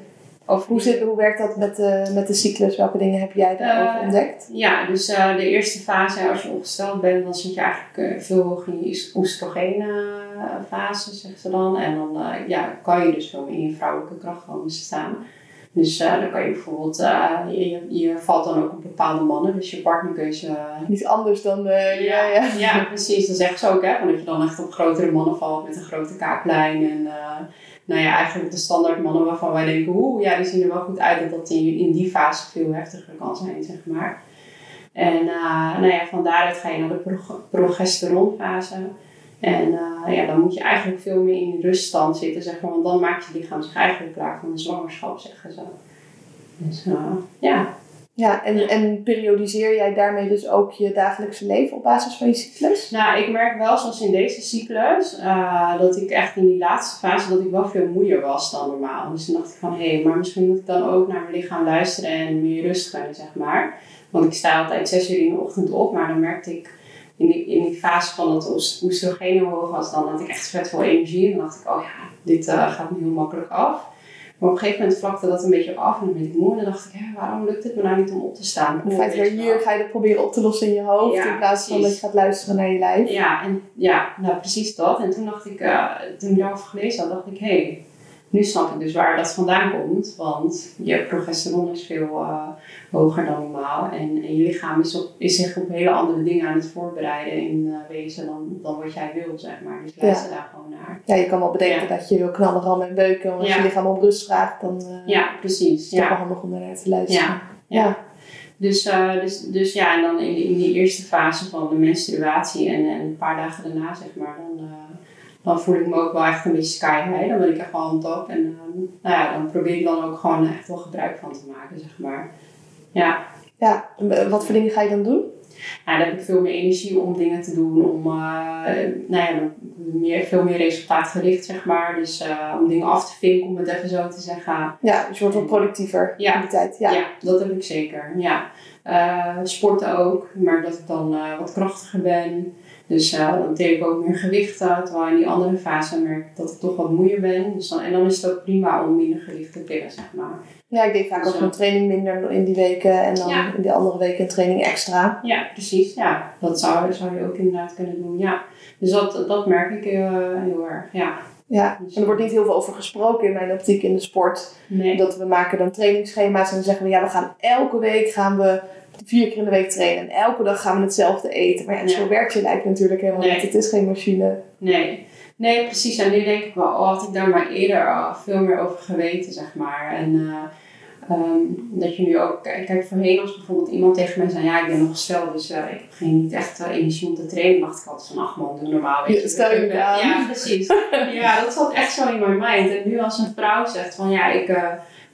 Of Hoe, zit, hoe werkt dat met de, met de cyclus? Welke dingen heb jij daarover Eh, ontdekt? Ja, dus eh, de eerste fase, als je ongesteld bent, dan zit je eigenlijk eh, veel hoger in je oestrogene fase, zegt ze dan. En dan ja, kan je dus veel meer in je vrouwelijke kracht komen te staan. Dus eh, dan kan je bijvoorbeeld, eh, je, je, valt dan ook op bepaalde mannen, dus je partnerkeuze. eh, Niet anders dan. ja, ja. ja, precies. Dat zegt ze ook, hè. van Dat je dan echt op grotere mannen valt met een grote kaaklijn. En nou ja, eigenlijk de standaard mannen waarvan wij denken, oeh, ja, die zien er wel goed uit. Dat dat in, in die fase veel heftiger kan zijn, zeg maar. En nou ja, van daaruit ga je naar de prog- progesteronfase. En eh, ja, dan moet je eigenlijk veel meer in ruststand zitten, zeg maar. Want dan maakt je lichaam zich eigenlijk klaar voor een zwangerschap, zeggen ze. Dus eh, ja, Ja, en, en periodiseer jij daarmee dus ook je dagelijkse leven op basis van je cyclus? Nou, ik merk wel, zoals in deze cyclus, eh, dat ik echt in die laatste fase, dat ik wel veel moeier was dan normaal. Dus toen dacht ik van, hé, maar misschien moet ik dan ook naar mijn lichaam luisteren en meer rust gunnen, zeg maar. Want ik sta altijd zes uur in de ochtend op, maar dan merkte ik in die, in die fase van dat oes- oestrogeen heel hoog was, dan had ik echt vet veel energie. En dan dacht ik, oh ja, dit eh, gaat me heel makkelijk af. Maar op een gegeven moment vlakte dat een beetje af en dan ben ik moe. En dan dacht ik, hè, waarom lukt het me nou niet om op te staan? In feite weer hier ga je dat proberen op te lossen in je hoofd. Ja, in plaats van dat je gaat luisteren naar je lijf. Ja, en, ja, nou precies dat. En toen dacht ik, eh, toen ik daarover gelezen had, dacht ik, hé, hey, nu snap ik dus waar dat vandaan komt. Want je progesteron is veel eh, hoger dan normaal. En, en je lichaam is, op, is zich op hele andere dingen aan het voorbereiden in eh, wezen dan, dan wat jij wil, zeg maar. Dus luister daar gewoon naar. Ja, je kan wel bedenken dat je wil knallen, rammen en beuken. Want als Ja. je lichaam om rust vraagt, dan eh, Ja, precies. is het wel Ja. handig om daarnaar te luisteren. Ja. Ja. Dus, dus, dus ja, en dan in, die- in die eerste fase van de menstruatie en, en een paar dagen daarna, zeg maar, dan, dan voel ik me ook wel echt een beetje sky high. Dan ben ik echt wel on top. En eh, nou ja, dan probeer ik dan ook gewoon echt wel gebruik van te maken, zeg maar. Ja, Ja, en, eh, wat voor dingen ga je dan doen? nou, dan heb ik veel meer energie om dingen te doen, om eh, nou ja, meer, veel meer resultaatgericht, zeg maar. Dus eh, om dingen af te vinken, om het even zo te zeggen. Ja, dus je wordt wat productiever Ja. in die tijd. Ja. Ja. dat heb ik zeker. Ja. Sporten ook, maar dat ik dan wat krachtiger ben. Dus uh, dan tel ik ook meer gewichten, terwijl in die andere fase merk ik dat ik toch wat moeier ben. Dus dan, en dan is het ook prima om minder gewicht te tillen, zeg maar. Ja, ik deed vaak Dus, ook een training minder in die weken en dan Ja. in die andere weken een training extra. Ja, precies. Ja, dat zou, zou je ook inderdaad kunnen doen. Ja. Dus dat, dat merk ik heel, heel erg. Ja. Ja, en er wordt niet heel veel over gesproken in mijn optiek in de sport. Nee. Dat we maken dan trainingsschema's en dan zeggen we ja, we gaan elke week gaan we vier keer in de week trainen. En elke dag gaan we hetzelfde eten. Maar ja, zo werkt je lijf natuurlijk helemaal Nee. niet. Het is geen machine. Nee. Nee, precies. En nu denk ik wel, oh, had ik daar maar eerder al veel meer over geweten, zeg maar. En eh, ehm, dat je nu ook, kijk, voorheen als bijvoorbeeld iemand tegen mij zei, ja, ik ben nog gesteld, dus eh, ik heb geen niet echt eh, energie om te trainen. dacht ik altijd van, ach man, doe normaal. weet Ja, stel je. Ja, precies. ja, dat zat echt zo in mijn mind. En nu als een vrouw zegt van, ja, ik...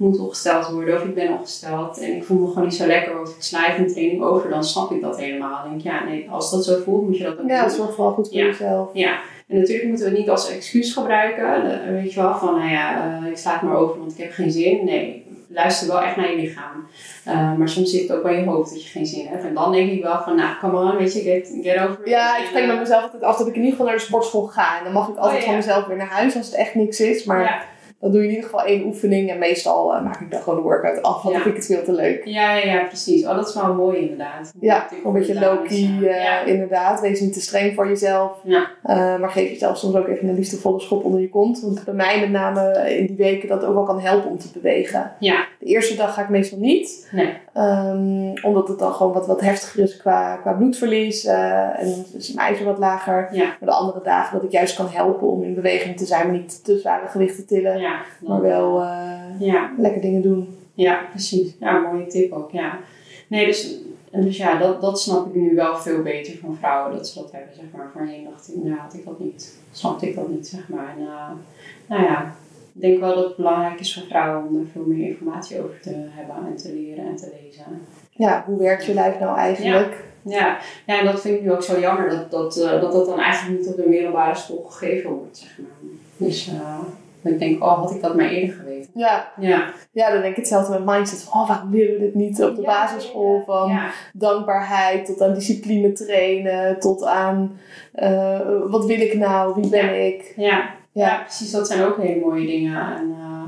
eh, moet ongesteld worden of ik ben ongesteld en ik voel me gewoon niet zo lekker of ik sla even een training over, dan snap ik dat helemaal. Dan denk ik, ja, nee, als dat zo voelt, moet je dat ook Ja, doen. zorg vooral goed voor Ja. jezelf. Ja, en natuurlijk moeten we het niet als excuus gebruiken. Weet je wel, van nou ja, eh, ik sla het maar over want ik heb geen zin. Nee, luister wel echt naar je lichaam. Eh, maar soms zit het ook bij je hoofd dat je geen zin hebt. En dan denk ik wel van, nou, come on, weet je, get, get over. Ja, ik spreek eh, met mezelf altijd af dat ik in ieder geval naar de sportschool ga. En dan mag ik altijd Oh, ja. van mezelf weer naar huis als het echt niks is. Maar Ja, dan doe je in ieder geval één oefening. En meestal eh, maak ik dan gewoon de workout af. Want Ja. dan vind ik het veel te leuk. ja, ja, ja, precies. Oh, dat is wel mooi inderdaad. Ja, een beetje low-key eh, ja. inderdaad. Wees niet te streng voor jezelf. Ja. Eh, maar geef jezelf soms ook even een liefdevolle schop onder je kont. Want bij mij met name in die weken dat ook wel kan helpen om te bewegen. Ja. De eerste dag ga ik meestal niet. Nee. Ehm, omdat het dan gewoon wat, wat heftiger is qua, qua bloedverlies. eh, en dan is mijn ijzer wat lager. Ja. Maar de andere dagen dat ik juist kan helpen om in beweging te zijn. Maar niet te zware gewichten tillen. Ja, Maar wel eh, Ja, lekker dingen doen. Ja, precies. Ja, mooie tip ook, ja. Nee, dus, en dus ja, dat, dat snap ik nu wel veel beter van vrouwen, dat ze dat hebben, zeg maar. Voorheen dacht ik, nou had ik dat niet. Snapte ik dat niet, zeg maar. En eh, nou ja, ik denk wel dat het belangrijk is voor vrouwen om er veel meer informatie over te hebben en te leren en te lezen. Ja, hoe werkt je lijf nou eigenlijk? Ja, ja en dat vind ik nu ook zo jammer, dat dat, eh, dat, dat dan eigenlijk niet op de middelbare school gegeven wordt, zeg maar. Dus eh, ik denk, oh, had ik dat maar eerder geweten. Ja, Ja, ja, dan denk ik hetzelfde met mindset. Van, oh, waarom leren we dit niet op de Ja, basisschool? Van ja, dankbaarheid tot aan discipline trainen, tot aan eh, wat wil ik nou, wie ben Ja. ik? Ja, Ja. ja. precies. Dat zijn ook hele mooie dingen. En, uh,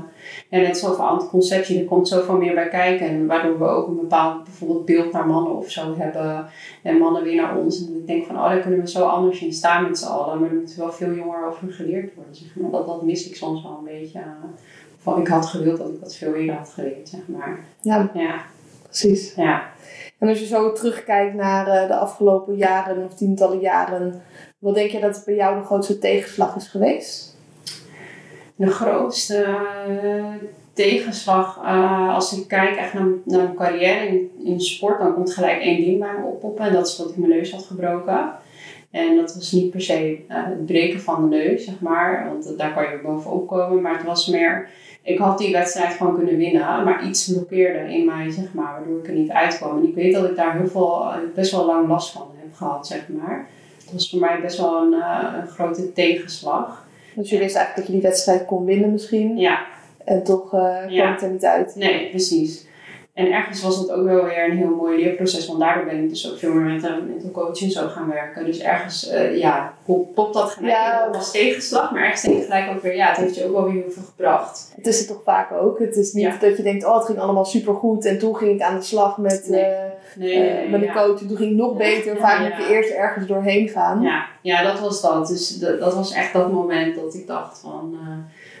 en net zoveel anticonceptie, er komt zoveel meer bij kijken. En waardoor we ook een bepaald bijvoorbeeld beeld naar mannen of zo hebben. En mannen weer naar ons. En ik denk van, oh, daar kunnen we zo anders in staan met z'n allen. Maar er moet wel veel jonger over geleerd worden. Zeg maar. dat, dat mis ik soms wel een beetje. Ik had gewild dat ik dat veel eerder had geleerd, zeg maar. Ja, Ja, precies. ja. En als je zo terugkijkt naar eh, de afgelopen jaren of tientallen jaren, wat denk je dat bij jou de grootste tegenslag is geweest? De grootste eh, tegenslag, eh, als ik kijk echt naar, naar mijn carrière in, in sport, dan komt gelijk één ding bij me oppoppen. En dat is dat ik mijn neus had gebroken. En dat was niet per se eh, het breken van de neus, zeg maar. Want daar kan je bovenop komen. Maar het was meer, ik had die wedstrijd gewoon kunnen winnen. Maar iets blokkeerde in mij, zeg maar. Waardoor ik er niet uitkwam. En ik weet dat ik daar heel veel, best wel lang last van heb gehad, zeg maar. Het was voor mij best wel een, een grote tegenslag. Dus je wist eigenlijk dat je die wedstrijd kon winnen misschien. Ja, En toch eh, kwam het er niet uit. Nee, precies. En ergens was dat ook wel weer een heel mooi leerproces, want daardoor ben ik dus ook veel meer met een mental coach en zo gaan werken. Dus ergens, eh, ja, pop- popt dat gelijk Ja. als tegenslag, maar ergens denk ik gelijk ook weer, ja, het heeft je ook wel weer heel veel gebracht. Het is het toch vaak ook. Het is niet Ja. dat je denkt, oh het ging allemaal supergoed. En toen ging ik aan de slag met, Nee. eh, Nee, eh, nee, met een coach. En toen ging het nog beter. Vaak moet je eerst ergens doorheen gaan. Ja, ja, dat was dat. Dus dat, dat was echt dat moment dat ik dacht van,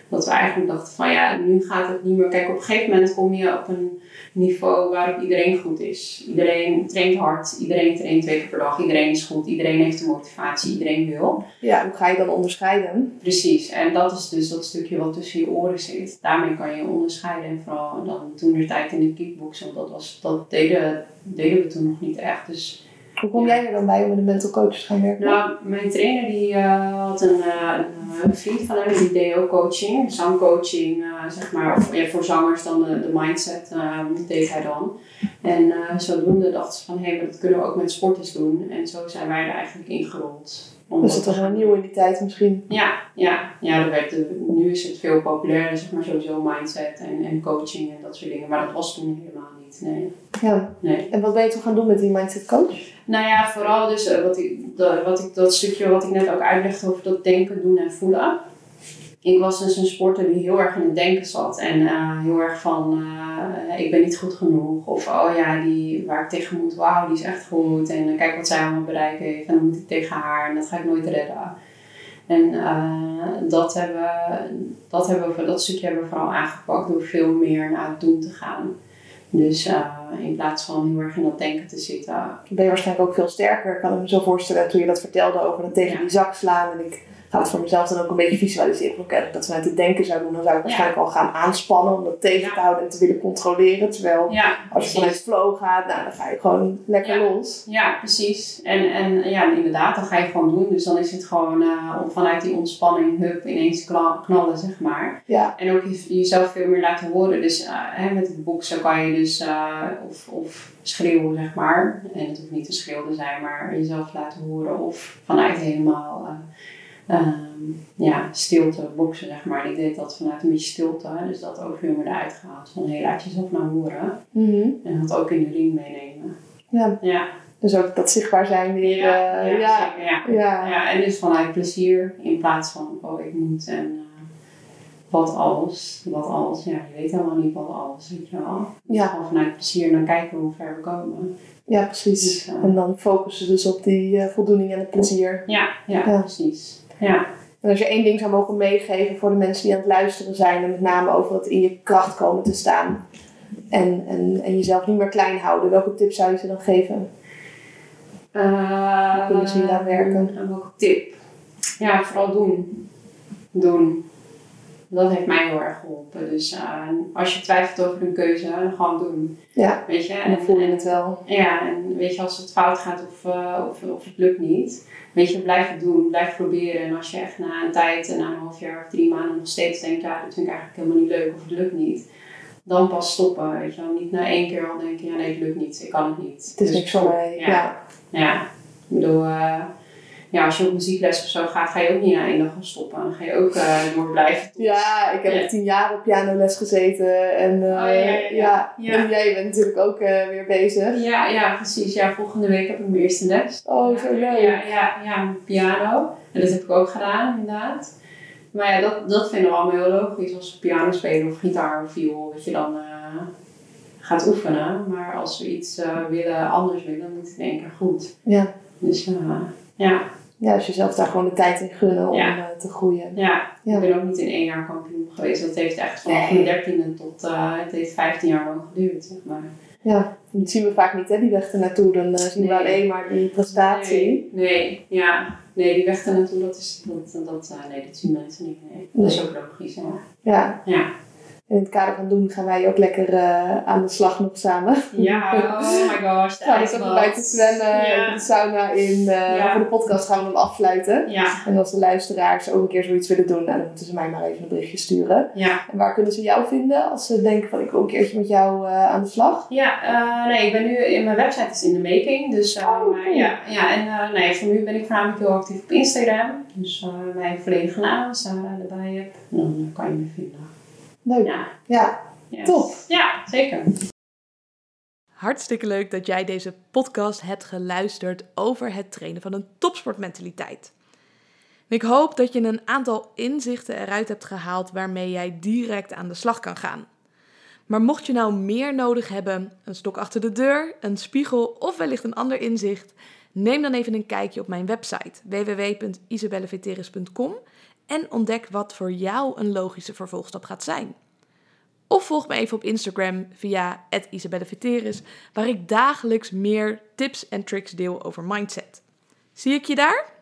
dat we eigenlijk dachten van, ja, nu gaat het niet meer. Kijk, op een gegeven moment kom je op een niveau waarop iedereen goed is. Iedereen traint hard, iedereen traint twee keer per dag, iedereen is goed, iedereen heeft de motivatie, iedereen wil. Ja, hoe ga je dan onderscheiden? Precies, en dat is dus dat stukje wat tussen je oren zit. Daarmee kan je onderscheiden. En vooral dan toen de tijd in de kickboksen, want dat, was, dat deden, deden we toen nog niet echt. Dus Hoe kom jij er dan bij om met een mental coach te gaan werken? nou, mijn trainer die eh, had een, eh, een, een vriend van hem, die deed ook coaching, zangcoaching, eh, zeg maar. Of, ja, voor zangers dan de, de mindset eh, deed hij dan. En eh, zodoende dachten ze van, hé, maar dat kunnen we ook met sporters doen. En zo zijn wij er eigenlijk ingerold. Dus dat te was wel nieuw in die tijd misschien. ja, ja, ja dat werd, nu is het veel populairder, zeg maar sowieso mindset en, en coaching en dat soort dingen. Maar dat was toen helemaal niet, nee. Ja. Nee. En wat ben je toen gaan doen met die mindset coach? Nou ja, vooral dus eh, wat ik, wat ik, dat stukje wat ik net ook uitlegde over dat denken, doen en voelen. Ik was dus een sporter die heel erg in het denken zat. En eh, heel erg van, eh, ik ben niet goed genoeg. Of, oh ja, die waar ik tegen moet, wauw, die is echt goed. En kijk wat zij allemaal bereikt heeft. En dan moet ik tegen haar en dat ga ik nooit redden. En dat, hebben, dat, hebben we, dat stukje hebben we vooral aangepakt door veel meer naar het doen te gaan. Dus in plaats van heel erg in dat denken te zitten. Dan ben je waarschijnlijk ook veel sterker. Ik kan me zo voorstellen toen je dat vertelde over dat tegen Ja. die zak slaan. En ik ga het voor mezelf dan ook een beetje visualiseren. Oké, als ik dat vanuit het denken zou doen, dan zou ik waarschijnlijk al gaan aanspannen om dat tegen te houden en te willen controleren. Terwijl als je vanuit flow gaat, nou, dan ga je gewoon lekker Ja. los. Ja, precies. En, en ja, inderdaad, dan ga je gewoon doen. Dus dan is het gewoon om vanuit die ontspanning, hup, ineens knallen, zeg maar. Ja, En ook je- jezelf veel meer laten horen. Dus eh, hè, met het boksen kan je dus, eh, of, of schreeuwen, zeg maar. En het hoeft niet te schreeuwen te zijn, maar jezelf laten horen. Of vanuit helemaal eh, ehm, ja, stilte boksen, zeg maar. En ik deed dat vanuit een beetje stilte. Dus dat ook veel meer eruit gehaald. Van heel laat jezelf naar horen. Mhm. En dat ook in de ring meenemen. ja. Ja. dus ook dat zichtbaar zijn weer. Ja, eh, ja, ja, zeker, ja. ja. En dus vanuit plezier in plaats van, oh ik moet en eh, wat als, wat als, ja, je weet helemaal niet wat als, weet je wel. Ja. Gewoon vanuit plezier en dan kijken hoe ver we komen. Ja, precies. Dus, eh, En dan focussen dus op die voldoening en het plezier. Ja, Ja. precies. Ja. En als je één ding zou mogen meegeven voor de mensen die aan het luisteren zijn, en met name over het in je kracht komen te staan en, en, en jezelf niet meer klein houden, welke tips zou je ze dan geven? Uh, kunnen ze hier aan werken? En welke tip? Ja, vooral doen. Doen. Dat heeft mij heel erg geholpen. Dus eh, als je twijfelt over een keuze, gewoon doen. Ja, Weet je? en dan voel je het wel. Ja, en weet je, als het fout gaat of, eh, of, of het lukt niet, weet je, blijf het doen, blijf proberen. En als je echt na een tijd, na een half jaar of drie maanden nog steeds denkt, ja, dat vind ik eigenlijk helemaal niet leuk of het lukt niet, dan pas stoppen, weet je wel. Niet na één keer al denken, ja, nee, het lukt niet, ik kan het niet. Het is Dus niks voor mij. Ja. Ja. Ja, ik bedoel, eh, ja, als je op muziekles of zo gaat, ga je ook niet na één dag gaan stoppen. Dan ga je ook uh, door blijven. Ja, ik heb Ja. tien jaar op pianoles gezeten. En, uh, ja, ja, ja. ja. Ja. en jij bent natuurlijk ook uh, weer bezig. Ja, ja, precies. Ja, volgende week heb ik mijn eerste les. Oh, zo leuk. Ja, ja, ja, piano. En dat heb ik ook gedaan, inderdaad. Maar ja, dat, dat vinden we allemaal heel logisch. Als we piano spelen of gitaar of viool, dat je dan gaat oefenen. Maar als we iets willen, anders willen, dan moet het in één keer goed. Ja. Dus ja. Ja, als jezelf daar gewoon de tijd in gunnen om Ja. uh, te groeien. Ja. Ja. ik ben ook niet in één jaar kampioen geweest. Dat heeft echt vanaf Nee. mijn dertiende tot, uh, het heeft 15 jaar lang geduurd, zeg maar. Ja, dat zien we vaak niet, hè, die weg ernaartoe. Dan uh, zien we alleen maar die prestatie. Nee, nee, ja. Nee, die weg ernaartoe, dat is, dat, dat, uh, nee, dat zien mensen niet. Nee. Dat is ook logisch, ja. Ja. Ja. In het kader van doen gaan wij ook lekker uh, aan de slag nog samen. Ja, oh my gosh. Gaan we even buiten zwemmen, Ja. de sauna in. Uh, Ja. Voor de podcast gaan we hem afsluiten. Ja, En als de luisteraars ook een keer zoiets willen doen, nou, dan moeten ze mij maar even een berichtje sturen. ja. En waar kunnen ze jou vinden als ze denken van ik wil een keertje met jou uh, aan de slag? Ja, nee, ik ben nu in mijn website is in de making. Dus Oh, maar ja, ja, en nee, voor nu ben ik voornamelijk heel actief op Instagram. Dus mijn volledige naam, Sarah erbij heb. En dan kan je me vinden. Leuk. Ja, Ja, yes. Top. Ja, zeker. Hartstikke leuk dat jij deze podcast hebt geluisterd over het trainen van een topsportmentaliteit. Ik hoop dat je een aantal inzichten eruit hebt gehaald waarmee jij direct aan de slag kan gaan. Maar mocht je nou meer nodig hebben, een stok achter de deur, een spiegel of wellicht een ander inzicht, neem dan even een kijkje op mijn website www.isabelleveteris.com en ontdek wat voor jou een logische vervolgstap gaat zijn. Of volg me even op Instagram via @isabelleveteris, waar ik dagelijks meer tips en tricks deel over mindset. Zie ik je daar?